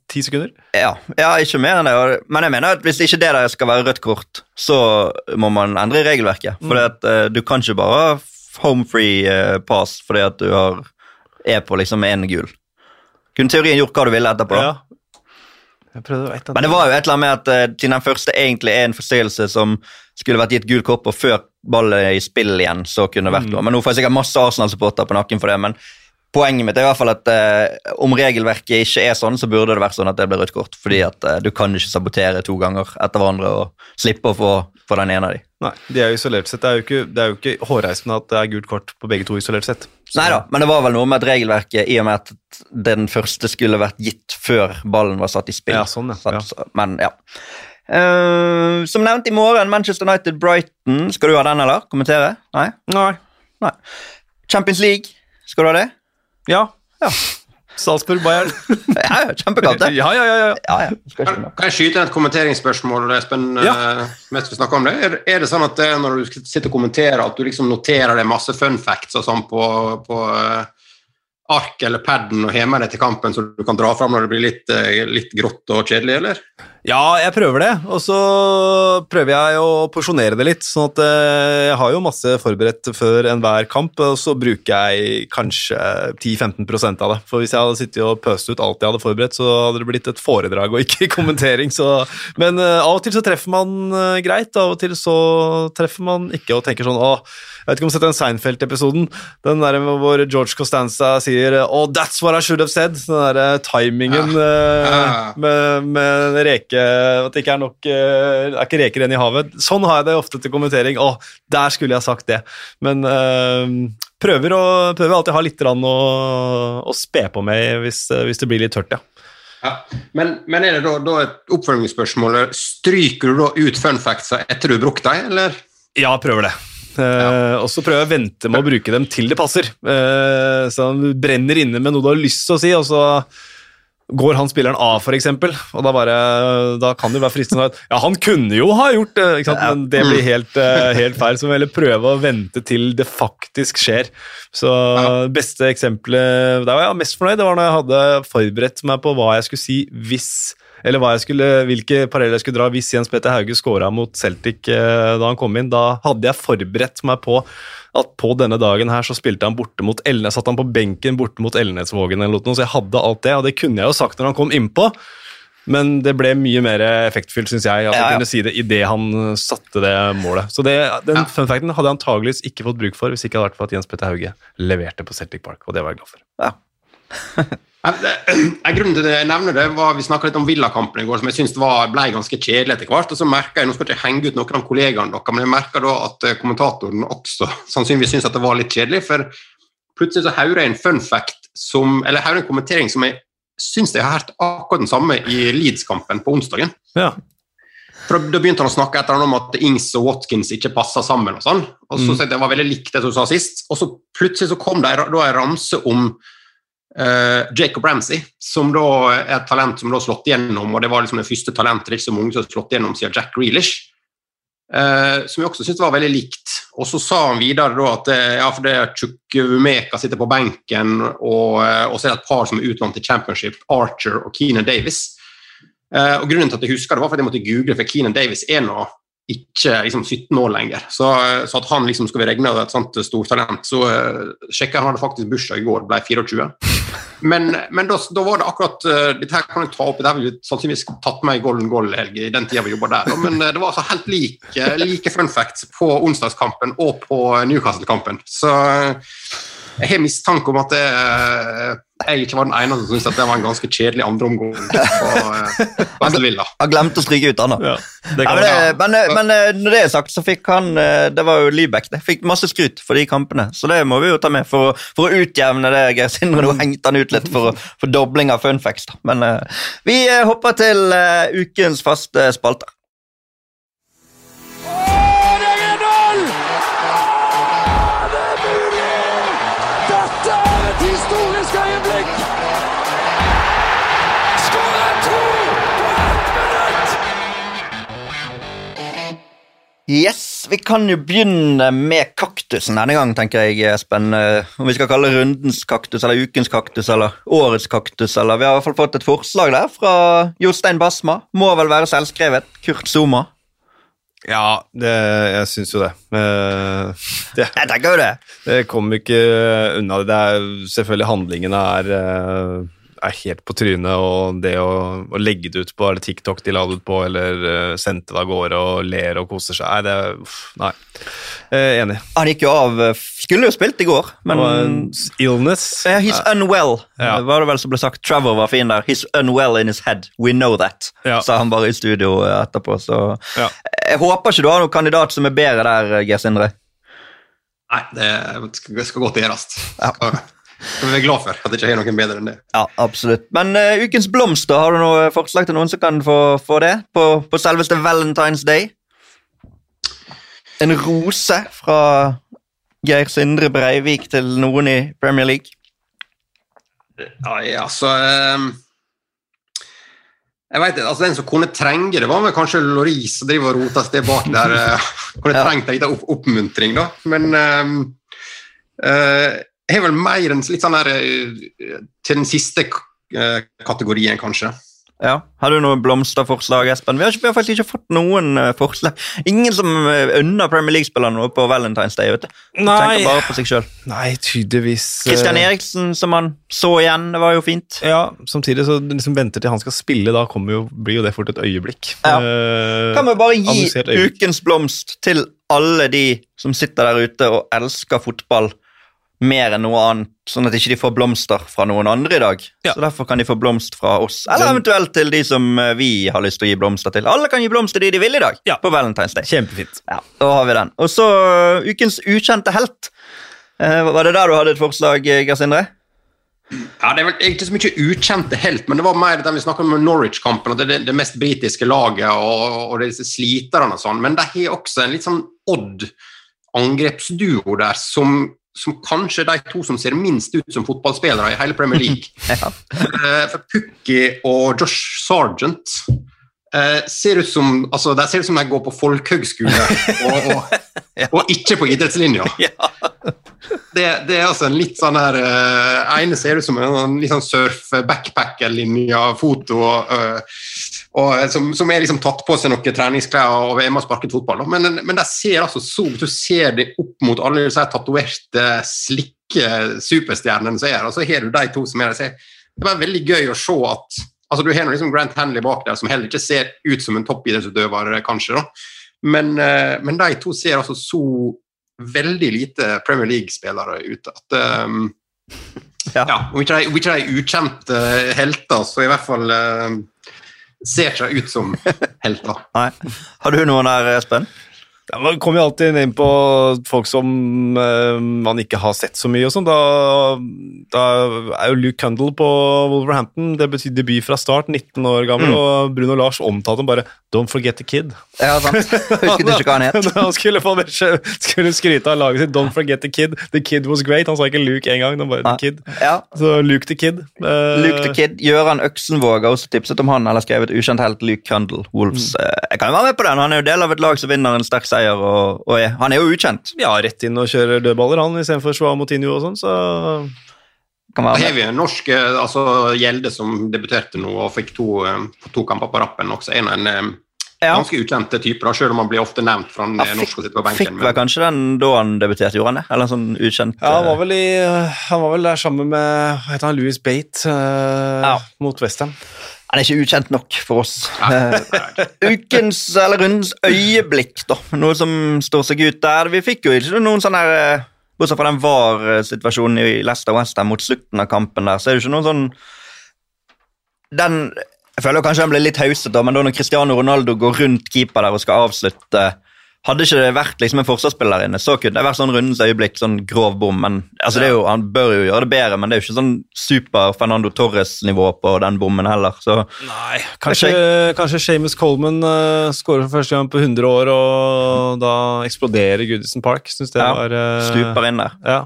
ti sekunder. Ja, ja, ikke mer enn det. Men jeg mener at hvis ikke det der skal være rødt kort, så må man endre regelverket. For Mm. du kan ikke bare ha home free eh, pass fordi at du har, er på liksom én gul. Kunne teorien gjort hva du ville etterpå. da. Ja. Men det var jo et eller annet med at uh, siden den første egentlig er en forstyrrelse som skulle vært gitt gul kort på før ballen er i spill igjen, så kunne det vært Mm. noe. Men nå får jeg sikkert masse Arsenal-supporter på nakken for det. men Poenget mitt er i hvert fall at eh, om regelverket ikke er sånn, så burde det vært sånn at det blir rødt kort. Fordi at eh, du kan ikke sabotere to ganger etter hverandre og slippe å få, få den ene av de. Nei, de er jo isolert sett. Det er jo ikke, det er jo ikke hårreisende at det er gult kort på begge to isolert sett. Så- Nei da, men det var vel noe med at regelverket, i og med at den første skulle vært gitt før ballen var satt i spill. Ja, sånn, ja. Sant? Ja. Men ja. Uh, som nevnt i morgen, Manchester United-Brighton. Skal du ha den, eller? Kommentere? Nei? Nei. Nei. Champions League, skal du ha det? Ja. ja. Salzburg Bayern. Ja, ja, det. Ja, ja, ja. ja. Ja, ja. Kan, kan jeg skyte inn et kommenteringsspørsmål, Espen? Ja. eh, mens vi snakker om det? Er, er det sånn at det, når du sitter og kommenterer, at du liksom noterer deg masse fun facts og sånn på, på eh, ark eller paden og har med deg til kampen, så du kan dra fram når det blir litt, eh, litt grått og kjedelig, eller? Ja, jeg prøver det, og så prøver jeg å porsjonere det litt. sånn at eh, Jeg har jo masse forberedt før enhver kamp, og så bruker jeg kanskje 10-15% av det. For hvis jeg hadde sittet og pøst ut alt jeg hadde forberedt, så hadde det blitt et foredrag og ikke kommentering. Så. Men eh, av og til så treffer man eh, greit, av og til så treffer man ikke og tenker sånn Åh, jeg vet ikke om du har sett den Seinfeld-episoden, den der hvor George Costanza sier Oh, that's what I should have said. Den derre timingen Ja. med, med reke At det ikke er nok eh, Det er ikke reker igjen i havet. Sånn har jeg det ofte til kommentering. Å, der skulle jeg sagt det. Men eh, prøver, å, prøver alltid å ha litt å, å spe på med hvis, eh, hvis det blir litt tørt, ja. Ja. Men, men er det da, da et oppfølgingsspørsmål? Stryker du da ut fun facts etter du har brukt dem, eller? Ja, prøver det. Eh, og så prøver jeg å vente med å bruke dem til det passer. Eh, så han brenner inne med noe du har lyst til å si, og så går han spilleren av, f.eks., og da, bare, da kan det være fristende at ja, han kunne jo ha gjort det, sant? men det blir helt, eh, helt feil. Så må vi heller prøve å vente til det faktisk skjer. Så beste eksempelet der var jeg mest fornøyd, det var når jeg hadde forberedt meg på hva jeg skulle si hvis eller skulle, hvilke paralleller jeg skulle dra hvis Jens Petter Hauge skåra mot Celtic eh, da han kom inn. Da hadde jeg forberedt meg på at på denne dagen her så spilte han borte mot Elnes, satt han på benken borte mot Elnesvågen eller noe, så jeg hadde alt det, og det kunne jeg jo sagt når han kom innpå. Men det ble mye mer effektfylt, syns jeg, at Ja, ja. kunne si det idet han satte det målet. Så det, den Ja. fun facten hadde jeg antageligvis ikke fått bruk for hvis ikke hadde vært for at Jens Petter Hauge leverte på Celtic Park, og det var jeg glad for. Ja. Nei, det- en grunn til det jeg nevner det, var Vi snakka litt om Villakampen i går, som jeg syns ble ganske kjedelig etter hvert. og så merket jeg, Nå skal jeg ikke henge ut noen av kollegaene deres, men jeg merka da at eh, kommentatoren også sannsynligvis syntes at det var litt kjedelig. For plutselig så hører jeg en fun fact som Eller hører en kommentering som jeg syns jeg har hørt akkurat den samme i Leeds-kampen på onsdagen. Ja. For da, begynte han å snakke etter om at Ings og Watkins ikke passa sammen. og sånn, og så Mm. det var veldig likt det du sa sist. Og så plutselig så kom det en- da en ramse om eh, Jacob Ramsey, som da er et talent som da slått igjennom, og det var liksom det første talentet, det er ikke så mange som har slått igjennom siden Jack Grealish. Uh, som jeg også syntes var veldig likt. Og så sa han videre da at eh, ja, for det Chukwumeka sitter på benken, og, eh, og så er det et par som er utlånt til Championship, Archer og Keenan Davis. Uh, og Grunnen til at jeg husker det, var fordi jeg måtte google, for Keenan Davis er nå ikke liksom 17 år lenger. Så, eh, så at han liksom skal vi regne et sånt stortalent, så uh, sjekka jeg han hadde faktisk bursdag i går, ble 24. Men, men da, da var det akkurat uh, Dette her kan jeg ta opp, det har vi sannsynligvis tatt med i Golden Goal-helg i den tida vi jobba der. Men uh, det var altså helt like, like fun facts på onsdagskampen og på Newcastle-kampen. Så eh, jeg har mistanke om at det, eh, jeg ikke var den eneste som syntes at det var en ganske kjedelig andreomgang på uh, Han glemte å stryke ut han, da. Ja, Ja, men, men, eh, men eh, når det er sagt, så fikk han eh, Det var jo Lybekk, Det fikk masse skryt for de kampene, så det må vi jo ta med for, for å utjevne det. Geir Sindre, nå hengte han ut litt for, for dobling av funfacts. Men eh, vi eh, hopper til eh, ukens faste spalter. Yes, Vi kan jo begynne med kaktusen denne gang, tenker jeg, Espen. Eh, Om vi skal kalle rundens kaktus, eller ukens kaktus, eller årets kaktus. eller Vi har i hvert fall fått et forslag der fra Jostein Basma. Må vel være selvskrevet. Kurt Zuma. Ja, det, jeg syns jo det. Eh, det. Jeg tenker jo det. Det kommer ikke unna det. det er, selvfølgelig handlingene er, eh, er helt på trynet, og det å, å legge det ut på det TikTok de la det ut på, eller uh, sendte det av gårde og ler og koser seg Nei, det er uff, Nei. Eh, enig. Han gikk jo av eh, Skulle jo spilt i går, Det var en men illness. Uh, He's unwell, Ja. Det var det vel som ble sagt. Trevor var fin der. He's unwell in his head. We know that, Ja. sa han bare i studio eh, etterpå. Så Ja. jeg håper ikke du har noen kandidat som er bedre der, eh, Geir Sindre. Nei, det skal, skal godt gjøres. Ja. Skal, vi være glad for at jeg ikke har noen bedre enn det. Ja, absolutt. Men uh, ukens blomst, da? Har du noe forslag til noen som kan få, få det på, på selveste Valentine's Day? En rose fra Geir Sindre Breivik til noen i Premier League? Ja, ja, altså ehm, Jeg vet ikke, altså Den som kunne trenge det, var vel kanskje Loris som driver og roter seg bak der. eh, kunne Ja. trengt en liten oppmuntring, da. Men um, jeg har vel mer enn litt sånn der eh, til den siste eh, kategorien, kanskje. Ja. Har du noen blomsterforslag, Espen? Vi har, ikke, vi har faktisk ikke fått noen eh, forslag. Ingen som unner Premier League-spillerne noe på Valentine's Day. vet du. Nei. Tenker bare på seg selv. Nei, tydeligvis Christian Eriksen, som han så igjen, det var jo fint. Ja, samtidig så liksom venter til han skal spille, da kommer jo, blir jo det fort et øyeblikk. Ja. Eh, Kan vi bare gi ukens blomst til alle de som sitter der ute og elsker fotball mer enn noe annet, sånn at ikke de får blomster fra noen andre i dag. Ja. Så Derfor kan de få blomst fra oss, eller eventuelt til de som eh, vi har lyst til å gi blomster til. Alle kan gi blomster til de de vil i dag, Ja. på Valentine's Day. Kjempefint. Ja, Da har vi den. Og så uh, ukens ukjente helt. Uh, var det der du hadde et forslag, Gersindre? Geir Sindre? Ja, Det er vel ikke så mye ukjente helt, men det var mer det vi snakket om Norwich-kampen. at Det er det, det mest britiske laget og, og disse sliterne og sånn. Men de har også en litt sånn odd angrepsduo der som, som kanskje de to som ser minst ut som fotballspillere i hele Premier League. Ja. Eh, For Pukki og Josh Sargent eh, ser ut som altså, de ser ut som de går på folkehøgskole og, og, og ikke på idrettslinja. Det, det er altså en litt sånn her uh, ene ser ut som en sånn litt sånn surf-backpacker-linja-foto. øh, og, som, som er liksom tatt på seg noen treningsklær og er med og sparket fotball. Men, men de ser altså så Du ser det opp mot alle disse tatoverte, slikke superstjernene som er her, og så har du de to som er der. det Det var veldig gøy å se at altså Du har liksom Grant Hanley bak der, som heller ikke ser ut som en toppidrettsutøver, kanskje. da. Men, eh, men de to ser altså så veldig lite Premier League-spillere ut at um, Ja. ja. Om ikke de er ukjente helter, så i hvert fall eh, ser ikke ut som helter. Nei. Har du noen der, Espen? Man kommer jo alltid inn på folk som uh, man ikke har sett så mye. og sånn. Da, da er jo Luke Cundle på Wolverhampton. Det betyr debut fra start, 19 år gammel. Og Bruno Lars omtalte ham bare 'Don't forget the kid'. Ja, sant. Husket ikke hva han het. Han skulle, få, skulle skryte av laget sitt 'Don't forget the kid'. The kid was great. Han sa ikke Luke engang. Han bare the kid. Ja. Så Luke the kid. Uh, Luke the Kid. Gøran Øksenvåg har også tipset om han, eller skrevet ukjent helt Luke Cundle, Wolves. Mm. Eh, Jeg kan jo være med på den. Han er jo del av et lag som vinner en sterk seier, og, og er, han er jo ukjent. Ja, rett inn og kjører dødballer, han, istedenfor Joao Motinho og sånn. Så Kan være har vi en norsk eh, altså Gjelde som debuterte nå og fikk to, eh, to kamper på rappen. også En, en eh, Ja. ganske ukjente typer, da, selv om han blir ofte nevnt fra Ja, norsk og sitter på benken. fikk vel kanskje den da han debuterte, gjorde han det? Eller en sånn ukjent Ja, han var vel, i, han var vel der sammen med hva heter han, Louis Bate uh, Ja. mot Westham. Han er ikke ukjent nok for oss. Ukens, eller rundens øyeblikk, da. Noe som står seg ut der. Vi fikk jo ikke noen sånn her eh, Bortsett fra den VAR-situasjonen i Leicester Westham mot slutten av kampen der, så er det ikke noen sånn Den Jeg føler kanskje den ble litt hauset, da, men da når Cristiano Ronaldo går rundt keeper der og skal avslutte Hadde ikke det vært liksom en forsvarsspiller inne, så kunne det vært sånn rundens øyeblikk, sånn grov bom. men altså det er jo, Han bør jo gjøre det bedre, men det er jo ikke sånn super Fernando Torres-nivå på den bommen heller. så Nei, kanskje, kanskje Seamus Coleman uh, skårer for første gang på 100 år, og da eksploderer Goodison Park. Syns det Ja, var uh, Stuper inn der. Ja.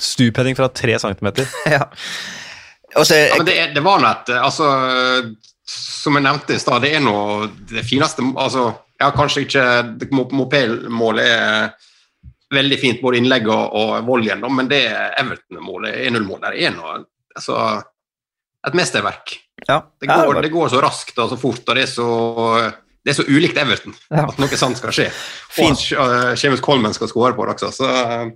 Stupheading fra tre centimeter. ja. Også, jeg... Ja, men det, det var nå et altså, Som jeg nevnte i stad, det er nå det fineste altså, Ja, kanskje ikke Moped-målet er veldig fint, både innlegg og, og volleyen, men det Everton-målet, 1-0-målet, der er noe altså, et mesterverk. ja. Det går, det går så raskt og så fort, og det er så, det er så ulikt Everton Ja. at noe sant skal skje. Fint. Og at uh, Seamus Coleman skal skåre på det også. Så uh,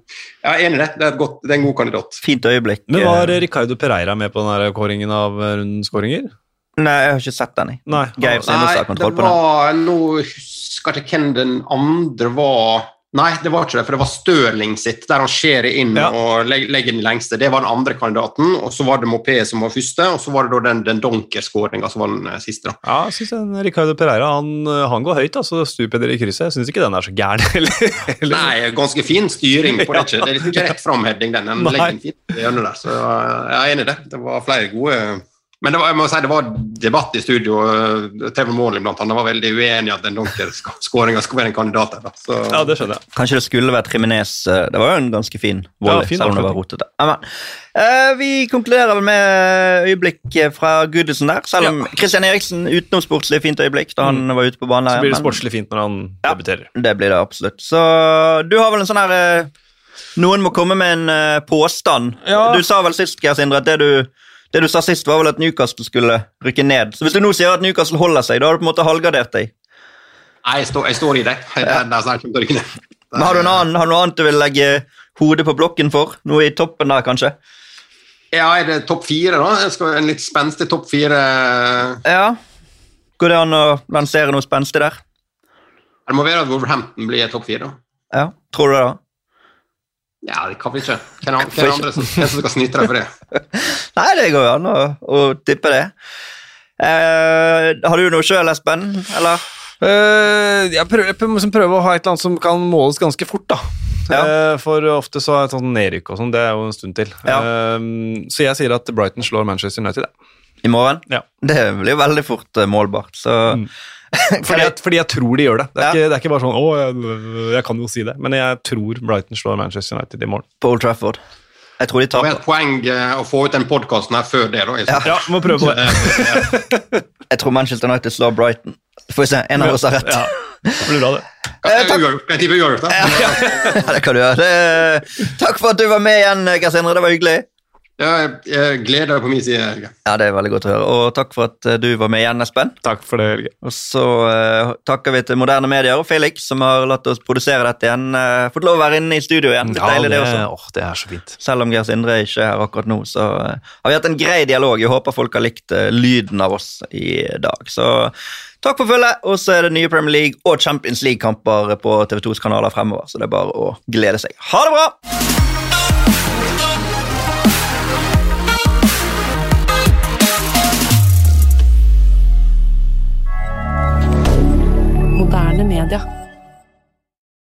jeg er enig i det. Det er, et godt, det er en god kandidat. Fint øyeblikk. Men var Ricardo Pereira med på den kåringen av eh, rundens kåringer? Nei, jeg har ikke sett den. Nei. Geir han- har kontroll på den. var Nå husker jeg ikke hvem den andre var Nei, det var ikke det, for det var Stirling sitt, der han skjærer inn Ja. og legger den lengste. Det var den andre kandidaten, og så var det Mopé som var første, og så var det da den, den Donker-skåringa som var den eh, siste. da. Ja, jeg synes Ricardo Pereira han, eh, han går høyt, altså dere i krysset. Jeg syns ikke den er så gæren heller. Nei, ganske fin styring på det. ikke. Det er liksom ikke rett framheading, den. Den legger den fint i hjørnet der. Så jeg er enig i det. Det var flere gode Men det var, jeg må si det var debatt i studio. TV Trevor Morley blant annet var veldig uenig i at den Dunker-skåringa skulle være en kandidat. Da. Så, Ja, det skjønner jeg. Kanskje det skulle vært Jimenez. eh, Det var jo en ganske fin Ja, volley, fin selv om det var rotete. Ja, eh, vi konkluderer vel med øyeblikk fra Goodison der, selv om Christian Eriksen utenom sportslig fint øyeblikk da han var ute på banen. Så blir det men- sportslig fint når han Ja. debuterer. Det blir det absolutt. Så du har vel en sånn her eh, Noen må komme med en eh, påstand. Ja. Du sa vel sist, Geir Sindre, at det du, det du sa sist, var vel at Newcastle skulle rykke ned. Så hvis du nå sier at Newcastle holder seg, da har du på en måte halvgardert deg. Nei, jeg står, jeg står i det. Jeg, der, der, der, kommer til å rykke ned. Men har du, en annen, har du noe annet du vil legge hodet på blokken for? Noe i toppen der, kanskje? Ja, er det topp fire, da? Skal, en litt spenstig topp fire. Ja. Går det an å lansere noe spenstig der? Det må være at Wolverhampton blir topp fire. da. Ja, Tror du det? da? Ja, det kan vi ikke. Hvem hvem andre som, hvem som skal snyte deg for det? Nei, det går jo an å, å tippe det. Eh, har du noe sjøl, Espen? Eller? Eh, jeg prøver, jeg prøver, å ha et eller annet som kan måles ganske fort, da. Ja. Eh, for ofte så er et sånn nedrykk og sånn, det er jo en stund til. Ja. Eh, så jeg sier at Brighton slår Manchester United, jeg. I morgen? Ja. Det blir jo veldig fort eh, målbart, så Fordi, jeg, fordi jeg tror de gjør det. Det er, Ja. ikke, det er ikke bare sånn 'Å, jeg, jeg kan jo si det', men jeg tror Brighton slår Manchester United i morgen. på Old Trafford. Jeg tror de tar Det var taper. et poeng eh, å få ut den podkasten her før det. da. Ja. Ja, må prøve på det. Jeg tror Manchester United slår Brighton. Får vi se. En av oss har rett. Ja, det blir bra, det. Kan jeg uavgjort? Kan jeg tippe uavgjort, da? Ja, det kan du gjøre. Takk for at du var med igjen, Gersindre. Det var hyggelig. Ja, gleder meg på min side. Helge. Ja, Det er veldig godt å høre. Og takk for at eh, du var med igjen, Espen. Takk for det, Helge. Og så uh, takker vi til Moderne Medier og Felix, som har latt oss produsere dette igjen. Uh, fått lov å være inne i studio igjen. Ja, deilig, det også. oh, det er så fint. Selv om Geir Sindre ikke er her akkurat nå, så uh, har vi hatt en grei dialog. Jeg håper folk har likt lyden av oss i dag. Så takk for følget, og så er det nye Premier League og Champions League-kamper på TV2s kanaler fremover, så det er bare å glede seg. Ha det bra!